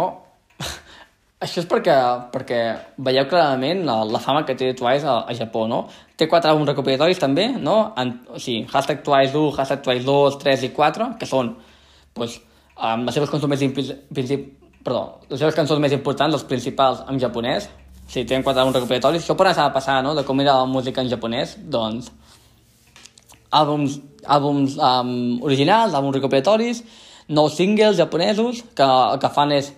S1: això és perquè, perquè veieu clarament la, la fama que té Twice a, a Japó, no? Té quatre àlbums recopilatoris també, no? En, o sigui, hashtag Twice 1, hashtag Twice 2, 3 i 4, que són, pues, um, les seves cançons més perdó, les seves cançons més importants, els principals en japonès, si tenen quatre àlbums recopilatoris, això per anar passar, no?, de com era la música en japonès, doncs, àlbums, àlbums um, originals, àlbums recopilatoris, nous singles japonesos, que el que fan és,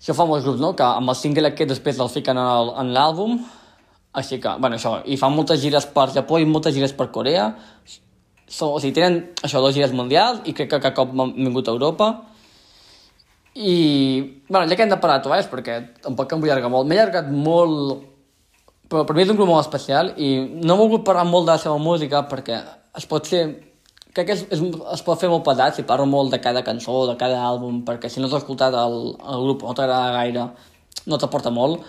S1: això fa molts grups, no?, que amb el single aquest després el fiquen en l'àlbum, així que, bueno, això, i fan moltes gires per Japó i moltes gires per Corea, so, o sigui, tenen, això, dos gires mundials, i crec que cada cop han vingut a Europa, i, bueno, ja que hem de parlar de perquè tampoc em vull allargar molt, m'he allargat molt, però per mi és un grup molt especial i no he volgut parlar molt de la seva música perquè es pot fer, crec que és, és, es pot fer molt pesat si parlo molt de cada cançó, de cada àlbum, perquè si no has escoltat el, el grup no t'agrada gaire, no t'aporta molt.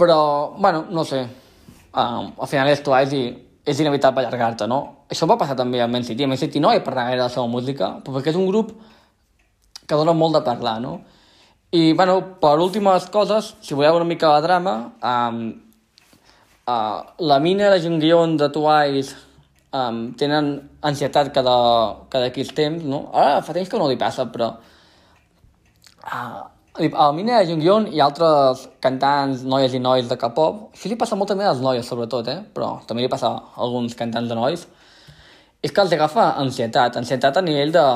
S1: Però, bueno, no sé, um, al final és Twice i és inevitable allargar-te, no? Això va passar també amb Man City. A Man City no he parlat gaire de la seva música, però perquè és un grup que dona molt de parlar, no? I, bueno, per últimes coses, si voleu una mica de drama, um, uh, la mina i la Jungyeon de Twice um, tenen ansietat cada, cada X temps, no? Ara fa temps que no li passa, però... Uh, a la mina de Jungyeon i altres cantants, noies i nois de K-pop, això li passa molt també a les noies, sobretot, eh? Però també li passa a alguns cantants de nois, és que els agafa ansietat, ansietat a nivell de,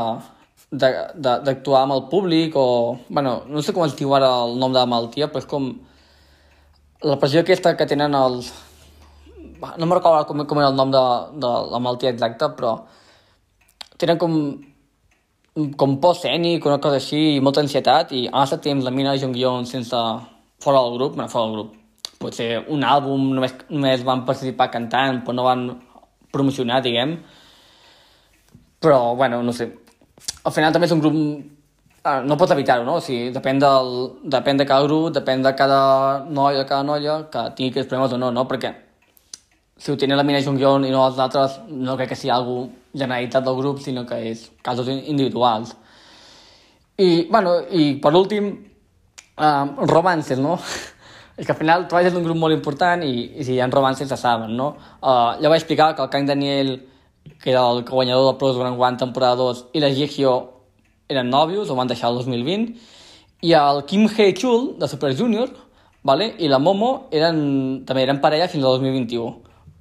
S1: d'actuar amb el públic o... bueno, no sé com es diu ara el nom de la malaltia, però és com la pressió aquesta que tenen els... No me'n recordo com, com era el nom de, de la malaltia exacta, però tenen com com por escènic, una cosa així, i molta ansietat, i ha estat temps la Mina Jong-yeon sense... fora del grup, bueno, fora del grup, potser un àlbum, només, només van participar cantant, però no van promocionar, diguem. Però, bueno, no sé, al final també és un grup ah, no pots evitar-ho, no? O sigui, depèn, del, depèn de cada grup, depèn de cada noi o cada noia que tingui aquests problemes o no, no? Perquè si ho tenen la Mina Jungyeon i no els altres, no crec que sigui algú generalitat del grup, sinó que és casos individuals. I, bueno, i per últim, um, romances, no? és que al final Twice és un grup molt important i, i si hi ha romances se saben, no? Uh, ja vaig explicar que el Kang Daniel que era el guanyador del Pros Grand One temporada 2, i la Jiehyo eren nòvios, o van deixar el 2020, i el Kim Hee-chul, de Super Junior, vale? i la Momo eren, també eren parella fins al 2021.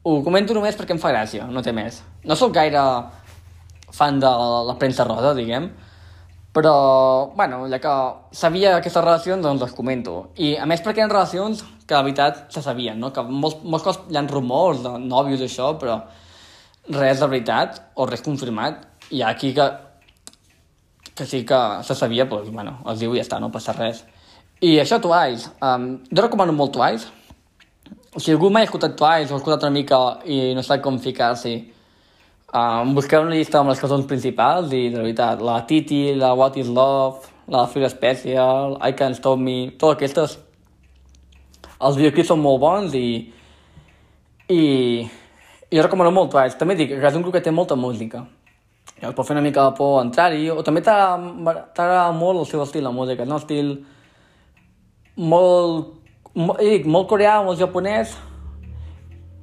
S1: Ho comento només perquè em fa gràcia, no té més. No sóc gaire fan de la premsa rosa, diguem, Però, bueno, ja que sabia aquestes relacions, doncs les comento. I, a més, perquè eren relacions que, la veritat, se sabien, no? Que molts, molts cops hi ha rumors de nòvios i això, però res de veritat, o res confirmat. I aquí que, que sí que se sabia, doncs, bueno, els diu i ja està, no passa res. I això, Twice. Um, jo recomano molt Twice. Si algú mai ha escoltat Twice o ha escoltat una mica i no sap com ficar-s'hi, Um, busqueu una llista amb les cançons principals i, de veritat, la Titi, la What is Love, la Feel Special, I Can't Stop Me, totes aquestes, els videoclips són molt bons i, i jo recomano molt Twice. També dic que és un grup que té molta música. I pot fer una mica de por entrar-hi, o també t'agrada molt el seu estil, la música, no? Estil molt, molt, dic, molt coreà, molt japonès,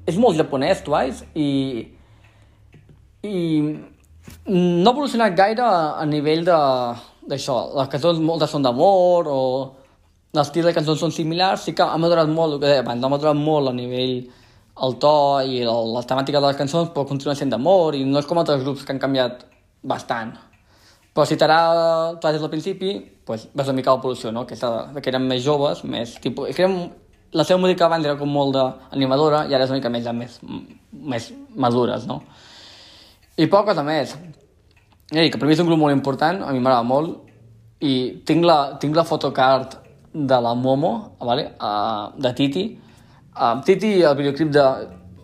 S1: és molt japonès, Twice, i i no ha evolucionat gaire a nivell d'això. Les cançons moltes són d'amor o l'estil de cançons són similars, sí que ha madurat molt, el que deia abans, ha madurat molt a nivell el to i el, la temàtica de les cançons, però continua sent d'amor i no és com altres grups que han canviat bastant. Però si t'agrada tu des del principi, pues, ves una mica l'evolució, no? Aquesta, que eren més joves, més tipus... Que eren, la seva música abans era com molt d'animadora i ara és una mica més, ja més, més madures, no? I poca cosa més. Ei, que per mi és un grup molt important, a mi m'agrada molt, i tinc la, tinc la photocard de la Momo, vale? uh, de Titi. Uh, Titi, el videoclip de...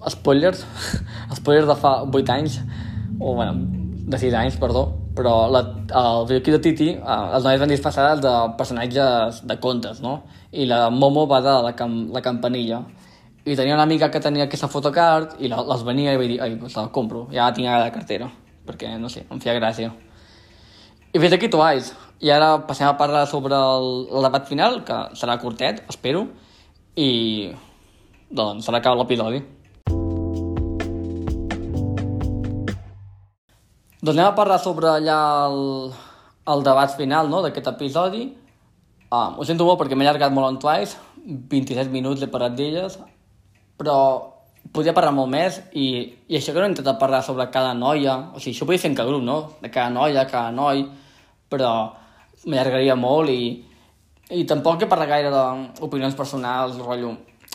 S1: Spoilers, spoilers de fa 8 anys, o bueno, de 6 anys, perdó, però la, el videoclip de Titi, uh, els nois van disfressats de personatges de contes, no? I la Momo va de la, cam, la campanilla i tenia una amiga que tenia aquesta photocard i la, les venia i vaig dir, ai, pues la compro, ja la tinc a la cartera, perquè, no sé, em feia gràcia. I fins aquí Twice. I ara passem a parlar sobre el, el debat final, que serà curtet, espero, i doncs serà acabat l'episodi. Doncs anem a parlar sobre allà el, el debat final no, d'aquest episodi. Um, ho sento molt perquè m'he allargat molt en Twice, 27 minuts he parlat d'elles, però podria parlar molt més i, i això que no he intentat parlar sobre cada noia, o sigui, això ho podria fer en cada grup, no? De cada noia, cada noi, però m'allargaria molt i, i tampoc he parlat gaire d'opinions personals, rotllo.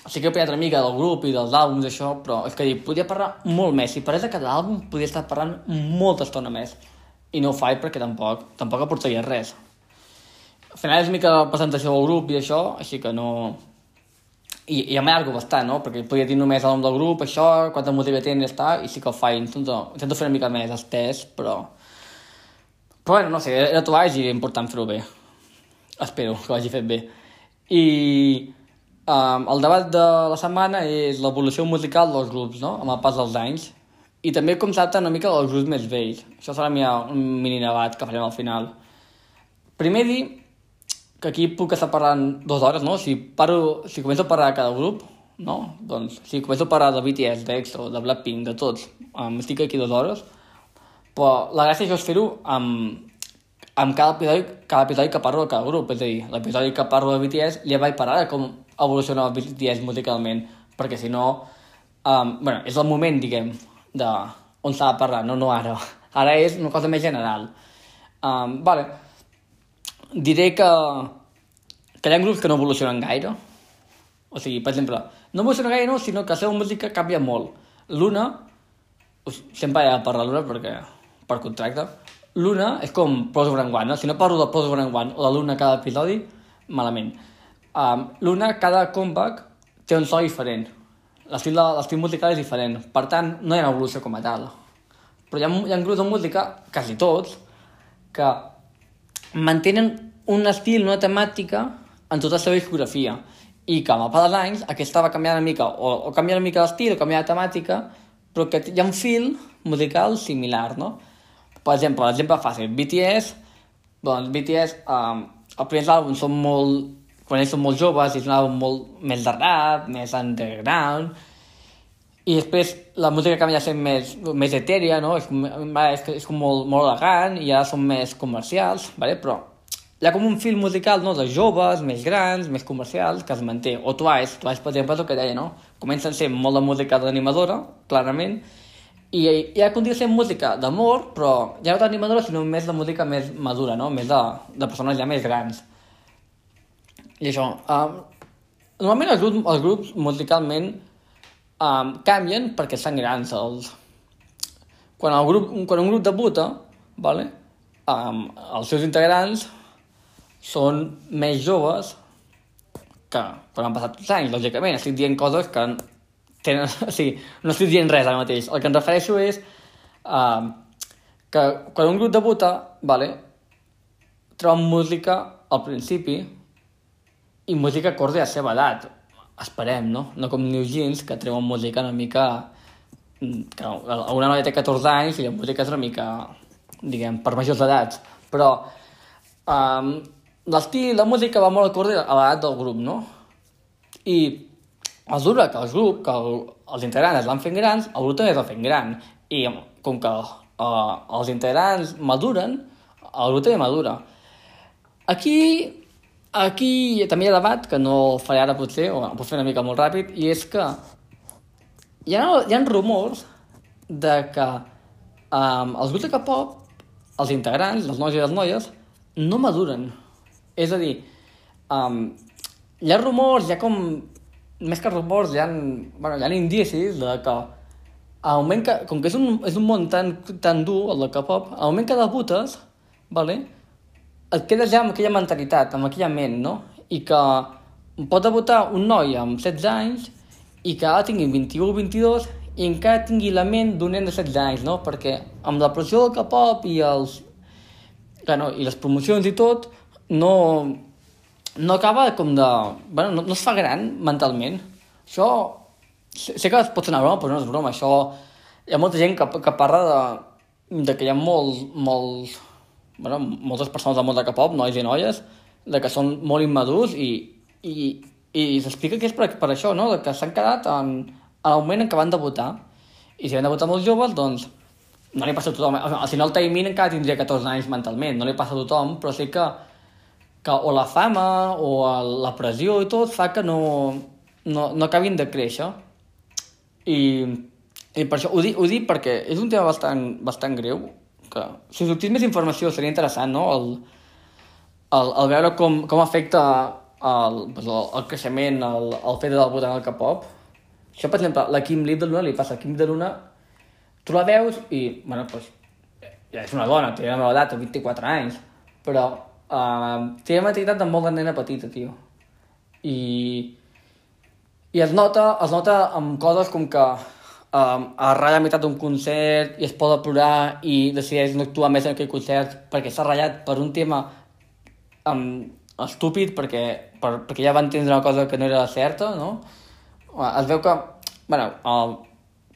S1: Sí que he parlat una mica del grup i dels àlbums, això, però és que dic, podria parlar molt més. Si parés de cada àlbum, podria estar parlant molta estona més. I no ho faig perquè tampoc, tampoc aportaria res. Al final és mica la presentació del grup i això, així que no, i, i m'allargo bastant, no? Perquè podria dir només el nom del grup, això, quanta música tenen i està, i sí que ho faig, intento, intento fer una mica més estès, però... Però bueno, no sé, era tu i important fer-ho bé. Espero que ho hagi fet bé. I um, el debat de la setmana és l'evolució musical dels grups, no? Amb el pas dels anys. I també com s'adapta una mica als grups més vells. Això serà un mini debat que farem al final. Primer dir que aquí puc estar parlant dues hores, no? Si, paro, si començo a parlar cada grup, no? Doncs si començo a parlar de BTS, d'EXO, de Blackpink, de tots, um, estic aquí dues hores, però la gràcia és fer-ho amb, amb cada episodi, cada episodi que parlo de cada grup, és a dir, l'episodi que parlo de BTS ja vaig parlar de com evoluciona el BTS musicalment, perquè si no, um, bueno, és el moment, diguem, de on s'ha de parlar, no, no ara. Ara és una cosa més general. Um, vale, diré que, que hi ha grups que no evolucionen gaire. O sigui, per exemple, no evolucionen gaire no, sinó que la seva música canvia molt. L'una, sempre he de parlar l'una perquè per contracte, l'una és com Pros One no? Si no parlo de Pros One o de l'una cada episodi, malament. Um, l'una, cada comeback té un so diferent. L'estil musical és diferent. Per tant, no hi ha evolució com a tal. Però hi ha, hi ha grups de música, quasi tots, que mantenen un estil, una temàtica en tota la seva discografia i que amb el pas dels anys aquesta va canviar una mica, o, o canviar una mica l'estil o canviar la temàtica, però que hi ha un fil musical similar, no? Per exemple, l'exemple fàcil, BTS, doncs BTS, um, els primers àlbums són molt, quan ells són molt joves, és un àlbum molt més de rap, més underground, i després la música canvia a ser més, més etèria, no? És, és, és com molt, molt elegant i ja són més comercials, vale? però hi ha com un fil musical no? de joves, més grans, més comercials, que es manté. O Twice, Twice per exemple és el que deia, no? Comencen sent molt de música d'animadora, clarament, I ja continua sent música d'amor, però ja no tan animadora, sinó més de música més madura, no? Més de, de persones ja més grans. I això, um, normalment els grups, els grups musicalment um, canvien perquè estan grans. Els... Quan, el grup, quan un grup debuta, vale? um, els seus integrants són més joves que quan han passat els anys, lògicament. Estic dient coses que tenen, o sigui, no estic dient res ara mateix. El que em refereixo és uh, que quan un grup debuta, vale, troben música al principi i música acorde a la seva edat. Esperem, no? No com New Jeans, que treuen música una mica... Mm, que una noia té 14 anys i la música és una mica, diguem, per majors edats. Però um, l'estil, la música va molt acorde a l'edat del grup, no? I mesura que el grup, que el, els integrants es van fent grans, el grup també es va fent gran. I com que uh, els integrants maduren, el grup també madura. Aquí, aquí també hi ha debat, que no el faré ara potser, o puc fer una mica molt ràpid, i és que hi ha, hi ha rumors de que um, els grups de K-pop, els integrants, els nois i les noies, no maduren. És a dir, um, hi ha rumors, hi ha com més que rumors, hi ha, bueno, hi ha indicis de que al moment que, com que és un, és un món tan, tan dur, el de K-pop, al moment que debutes, vale, et quedes ja amb aquella mentalitat, amb aquella ment, no? I que pot debutar un noi amb 16 anys i que ara tingui 21 o 22 i encara tingui la ment d'un nen de 16 anys, no? Perquè amb la pressió del K-pop i els... Bueno, i les promocions i tot, no, no acaba com de... Bueno, no, no es fa gran mentalment. Això... Sé, sé que es pot sonar broma, però no és broma. Això... Hi ha molta gent que, que parla de, de que hi ha molts, molts, bueno, moltes persones del món de K-pop, nois i noies, de que són molt immadurs i, i, i s'explica que és per, per això, no? De que s'han quedat en, en el moment en què van debutar. I si van debutar molt joves, doncs no li passa a tothom. No, el Taimin encara tindria 14 anys mentalment, no li passa a tothom, però sí que que o la fama o la pressió i tot fa que no, no, no acabin de créixer. I, i per això ho dic, ho dic perquè és un tema bastant, bastant greu, que si sortís més informació seria interessant, no? El, el, el veure com, com afecta el, el, el creixement, el, el fet de debutar en el K-pop. Això, per exemple, la Kim Lee de Luna li passa a Kim de Luna, tu la veus i, bueno, pues, ja és una dona, té la meva edat, 24 anys, però Uh, té la mentalitat de molt de nena petita, tio. I, i es nota, es nota amb coses com que um, es ratlla a meitat d'un concert i es a plorar i decideix no actuar més en aquell concert perquè s'ha ratllat per un tema um, estúpid perquè, per, perquè ja va entendre una cosa que no era certa, no? Es veu que, bueno, el,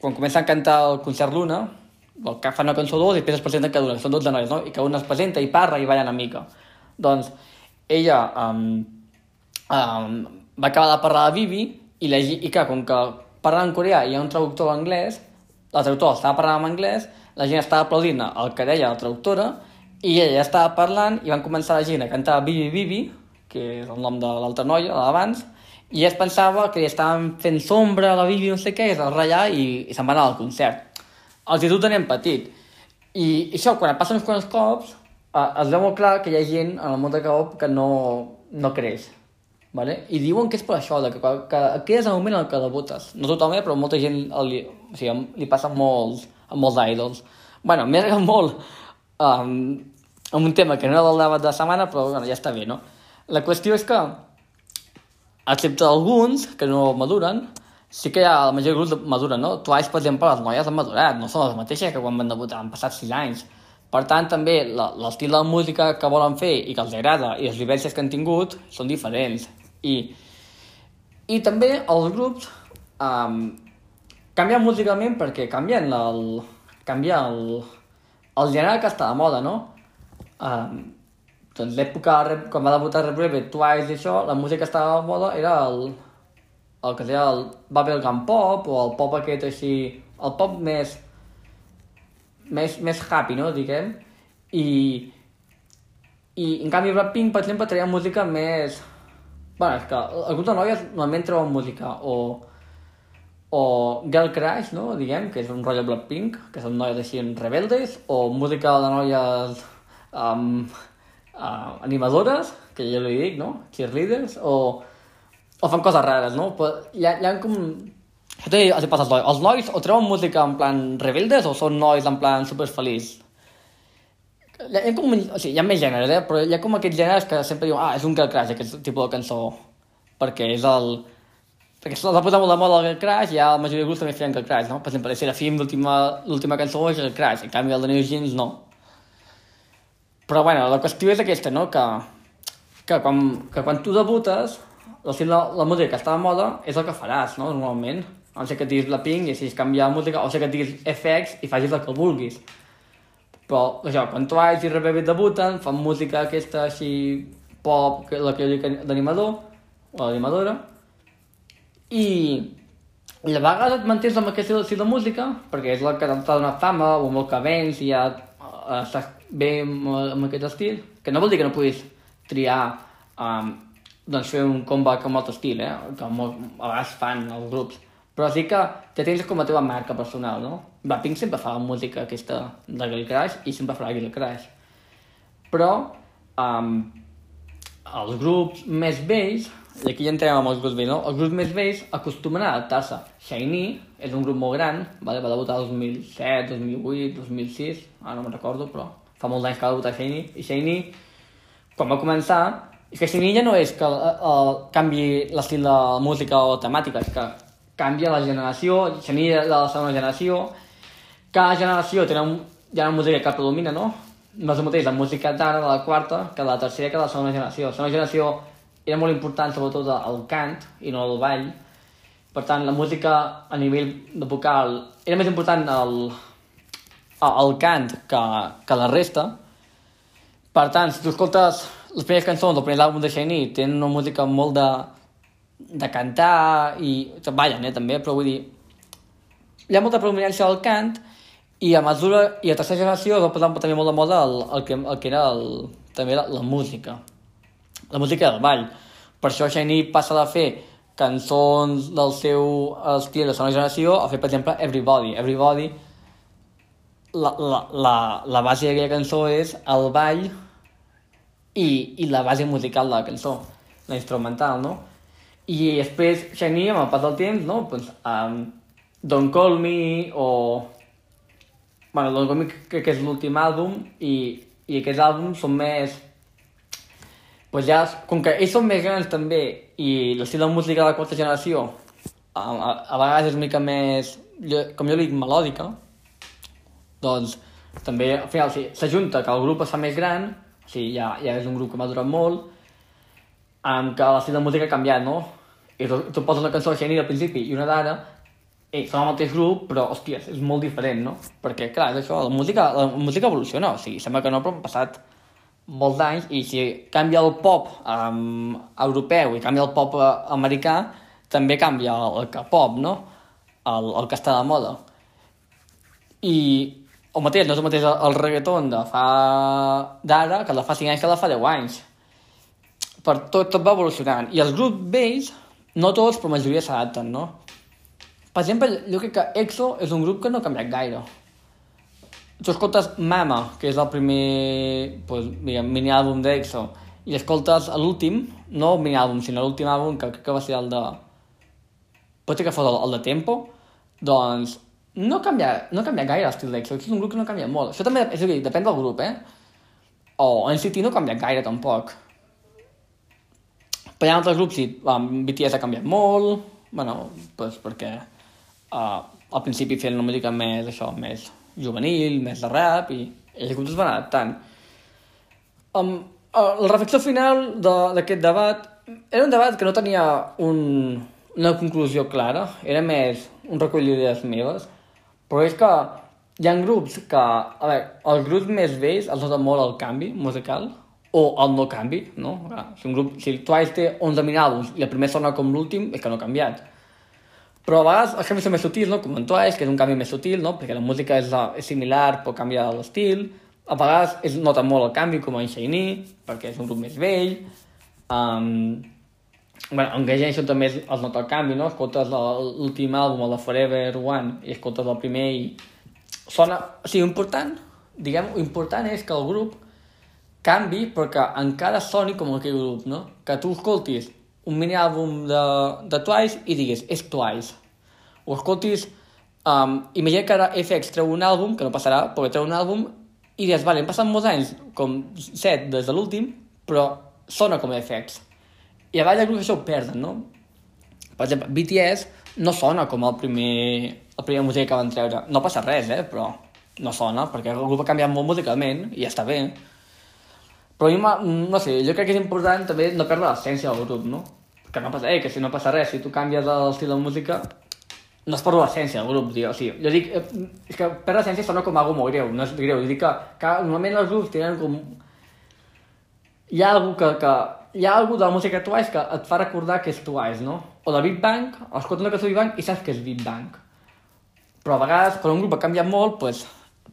S1: quan comencen a cantar el concert Luna, que fa una cançó dos i després es presenten cada una, són 12 noies, no? I que una es presenta i parla i balla una mica. Doncs ella um, um, va acabar de parlar de Vivi i, la, i que com que parla en coreà i hi ha un traductor anglès, el traductor estava parlant en anglès, la gent estava aplaudint el que deia la traductora i ella estava parlant i van començar la gent a cantar Vivi Vivi, que és el nom de l'altra noia, de l'abans, i es pensava que li estaven fent sombra a la Vivi, no sé què, es va ratllar i, i se'n va anar al concert. Els hi tenem petit. I, I això, quan passen uns quants cops, uh, es veu molt clar que hi ha gent en el món de K-pop que no, no creix. Vale? I diuen que és per això, que, que, que és el moment en que debutes. No tothom, eh, però molta gent li, o sigui, li passa molts, amb molts idols. bueno, m'he regat molt um, amb un tema que no era del debat de la setmana, però bueno, ja està bé, no? La qüestió és que, excepte alguns que no maduren, sí que ha la majoria de grups maduren, no? Twice, per exemple, les noies han madurat, no són les mateixes que quan van debutar, han passat 6 anys. Per tant, també l'estil de la música que volen fer i que els agrada i les vivències que han tingut són diferents. I, i també els grups um, canvien musicalment perquè canvien el, canvia el, el gènere que està de moda, no? Um, doncs l'època, quan va debutar Red Velvet, Twice i això, la música que estava de moda era el, el que deia el bubblegum pop o el pop aquest així, el pop més més, més happy, no?, diguem. I, i en canvi Blackpink, per exemple, treia música més... bueno, és que alguns de noies normalment treuen música o, o Girl Crush, no? diguem, que és un rotllo Blackpink, que són noies així rebeldes, o música de noies um, uh, animadores, que jo li dic, no? Cheerleaders, o, o fan coses rares, no? Però hi ha, hi ha com... Això als nois. Els nois o treuen música en plan rebeldes o són nois en plan superfeliç? Hi ha, com, o sigui, hi ha més gèneres, eh? però hi ha com aquests gèneres que sempre diuen ah, és un girl crush, aquest tipus de cançó, perquè és el... Perquè s'ha posat molt de moda el girl crush i ja la majoria de grups també feien girl crush, no? Per exemple, de Serafim, l'última cançó és girl crush, en canvi el de New Jeans no. Però bueno, la qüestió és aquesta, no? Que, que, quan, que quan tu debutes, la, la, la música que està de moda és el que faràs, no? Normalment. No sé que et diguis Blackpink i si canviar la música, o sé que et diguis FX i facis el que vulguis. Però, això, quan Twice i Rebebe debuten, fan música aquesta així pop, que la que jo dic d'animador, o l'animadora, i, i a vegades et mantens amb aquest estil de música, perquè és la que t'ha donat fama, o el que vens, i ja estàs bé amb, amb aquest estil, que no vol dir que no puguis triar um, doncs fer un comeback amb altre estil, eh? molt, a vegades fan els grups, però sí que te tens com a teva marca personal, no? Blackpink sempre fa música aquesta de Girl Crush i sempre farà Girl Crush. Però um, els grups més vells, i aquí ja entrem amb els grups vells, no? Els grups més vells acostumen a adaptar-se. Shiny és un grup molt gran, vale? va debutar el 2007, 2008, 2006, ara no me'n recordo, però fa molts anys que va debutar Shiny, i Shiny, quan va començar, és que Shiny ja no és que uh, canvi l'estil de música o temàtica, és que canvia la generació, de la segona generació, cada generació té una, una música que predomina, no? No és el mateix la música d'ara, de la quarta, que de la tercera, que de la segona generació. La segona generació era molt important sobretot el cant i no el ball. Per tant, la música a nivell de vocal era més important el, el cant que, que la resta. Per tant, si tu escoltes les primeres cançons del primer àlbum de Shiny, tenen una música molt de, de cantar i ballen, eh, també, però vull dir hi ha molta predominància del cant i a mesura, i a tercera generació es va posar també molt de moda el, el, que, el que era el, també la, la música la música del ball per això Shiny passa de fer cançons del seu estil de segona generació a fer, per exemple, Everybody. Everybody, la, la, la, la base d'aquella cançó és el ball i, i la base musical de la cançó, la instrumental, no? I després Shiny, amb el pas del temps, no? Pues, um, Don't Call Me o... Bueno, Don't Call Me crec que és l'últim àlbum i, i aquests àlbums són més... Pues ja, com que ells són més grans també i l'estil de música de la quarta generació a, a, a vegades és una mica més, com jo dic, melòdica, doncs també al final s'ajunta que el grup es fa més gran, o sigui, ja, ja és un grup que m'ha durat molt, amb que l'estil de música ha canviat, no? I tu, tu poses una cançó de Shiny del principi i una d'ara, i són el mateix grup, però, hòstia, és molt diferent, no? Perquè, clar, és això, la música, la música evoluciona, o sigui, sembla que no, però han passat molts anys, i si canvia el pop um, europeu i canvia el pop uh, americà, també canvia el, K-pop, no? El, el que està de moda. I el mateix, no és el mateix el reggaeton de fa d'ara que la fa 5 anys que la fa 10 anys. Per tot, tot va evolucionant. I els grups vells no tots, però majoria s'adapten, no? Per exemple, jo crec que EXO és un grup que no ha canviat gaire. Tu escoltes Mama, que és el primer pues, diguem, mini-àlbum d'EXO, i escoltes l'últim, no el mini-àlbum, sinó l'últim àlbum, que crec que va ser el de... Pot ser que fos el, el de Tempo, doncs no canvia, no canvia gaire l'estil d'EXO, és un grup que no canvia molt. Això també és a dir, depèn del grup, eh? O NCT no canvia gaire, tampoc. Ha altres grups, sí, um, BTS ha canviat molt, bueno, pues perquè uh, al principi feien una música més, això, més juvenil, més de rap, i, i els grups es van adaptant. Um, uh, la reflexió final d'aquest de, debat era un debat que no tenia un, una conclusió clara, era més un recull d'idees meves, però és que hi ha grups que, a veure, els grups més vells els nota molt el canvi musical, o el no canvi, no? Si, un grup, si el Twice té 11 mil àlbums i el primer sona com l'últim, és que no ha canviat. Però a vegades els canvis són més sutils, no? com en Twice, que és un canvi més sutil, no? perquè la música és, és similar però canvia l'estil. A vegades es nota molt el canvi, com en Shiny, perquè és un grup més vell. Um, bueno, en això també es, nota el canvi, no? Escoltes l'últim àlbum, el de Forever One, i escoltes el primer i sona... O sigui, important, diguem, important és que el grup canvi perquè encara soni com aquell grup, no? Que tu escoltis un mini àlbum de, de Twice i diguis, és Twice. O escoltis... Um, imagina que ara FX treu un àlbum, que no passarà, perquè treu un àlbum i dius, vale, han passat molts anys, com set des de l'últim, però sona com FX. I a vegades grups això ho perden, no? Per exemple, BTS no sona com el primer, el primer música que van treure. No passa res, eh? Però no sona, perquè el grup ha canviat molt musicalment i ja està bé. Però m'ha- no sé, jo crec que és important també no perdre l'essència del grup, no? Que no passa, eh, que si no passa res, si tu canvies l'estil de música, no es perd l'essència del grup, digue, o sigui, jo dic, eh, és que perdre l'essència sona com algo molt greu, no és greu, jo dic que, que normalment els grups tenen com... Hi ha algú que, que hi ha algú de la música Twice que et fa recordar que és Twice, no? O de Big Bang, escoltes una cançó de Big Bang i saps que és Big Bang. Però a vegades, quan un grup ha canviat molt, pues,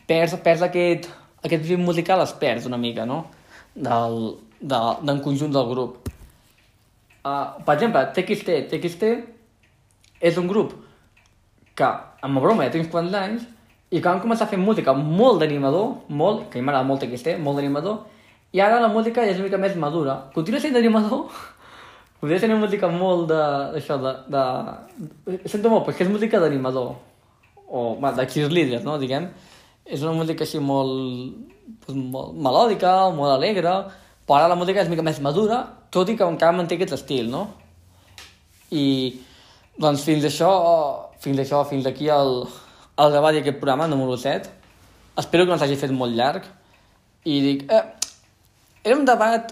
S1: perds, perds aquest, aquest ritme musical, es perds una mica, no? Del, de, del conjunt del grup. Uh, per exemple, TXT. TXT és un grup que, amb broma, ja té uns quants anys, i que van començar a fer música molt d'animador, molt, que a mi m'agrada molt TXT, molt d'animador, i ara la música ja és una mica més madura. Continua sent d'animador, podria ser una música molt de... d'això, de, de... Sento molt, perquè és música d'animador, o bueno, de cheerleaders, no, diguem. És una música així molt, pues, molt melòdica, molt alegre, però ara la música és una mica més madura, tot i que encara manté aquest estil, no? I doncs fins això, fins això, fins aquí el, el debat d'aquest programa, número 7. Espero que no s'hagi fet molt llarg. I dic, eh, era un debat,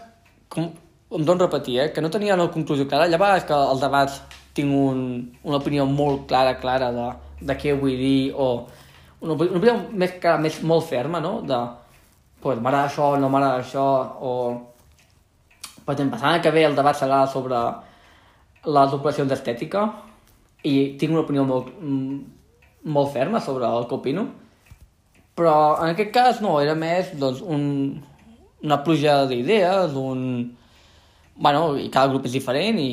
S1: com, em dono repetir, eh, que no tenia una conclusió clara. Vegades que els debats tinc un, una opinió molt clara, clara de, de què vull dir, o una, una opinió més, clara, més molt ferma, no? De, pues, m'agrada això, no m'agrada això, o... Per exemple, setmana que ve el debat serà sobre les operacions d'estètica i tinc una opinió molt, mm, molt ferma sobre el que opino, però en aquest cas no, era més doncs, un, una pluja d'idees, un... Bueno, i cada grup és diferent i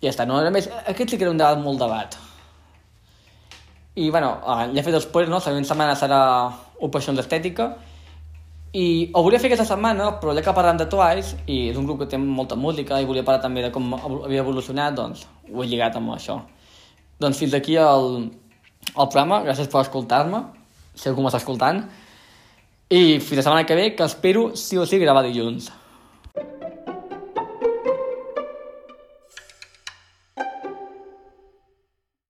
S1: ja està, no? Era més... Aquest sí que era un debat molt debat. I, bueno, eh, ja he fet després, no? La següent setmana serà operacions d'estètica i ho volia fer aquesta setmana, però ja que parlem de Twice, i és un grup que té molta música, i volia parlar també de com havia evolucionat, doncs ho he lligat amb això. Doncs fins aquí el, el programa, gràcies per escoltar-me, si algú m'està escoltant, i fins la setmana que ve, que espero sí o sí gravar dilluns.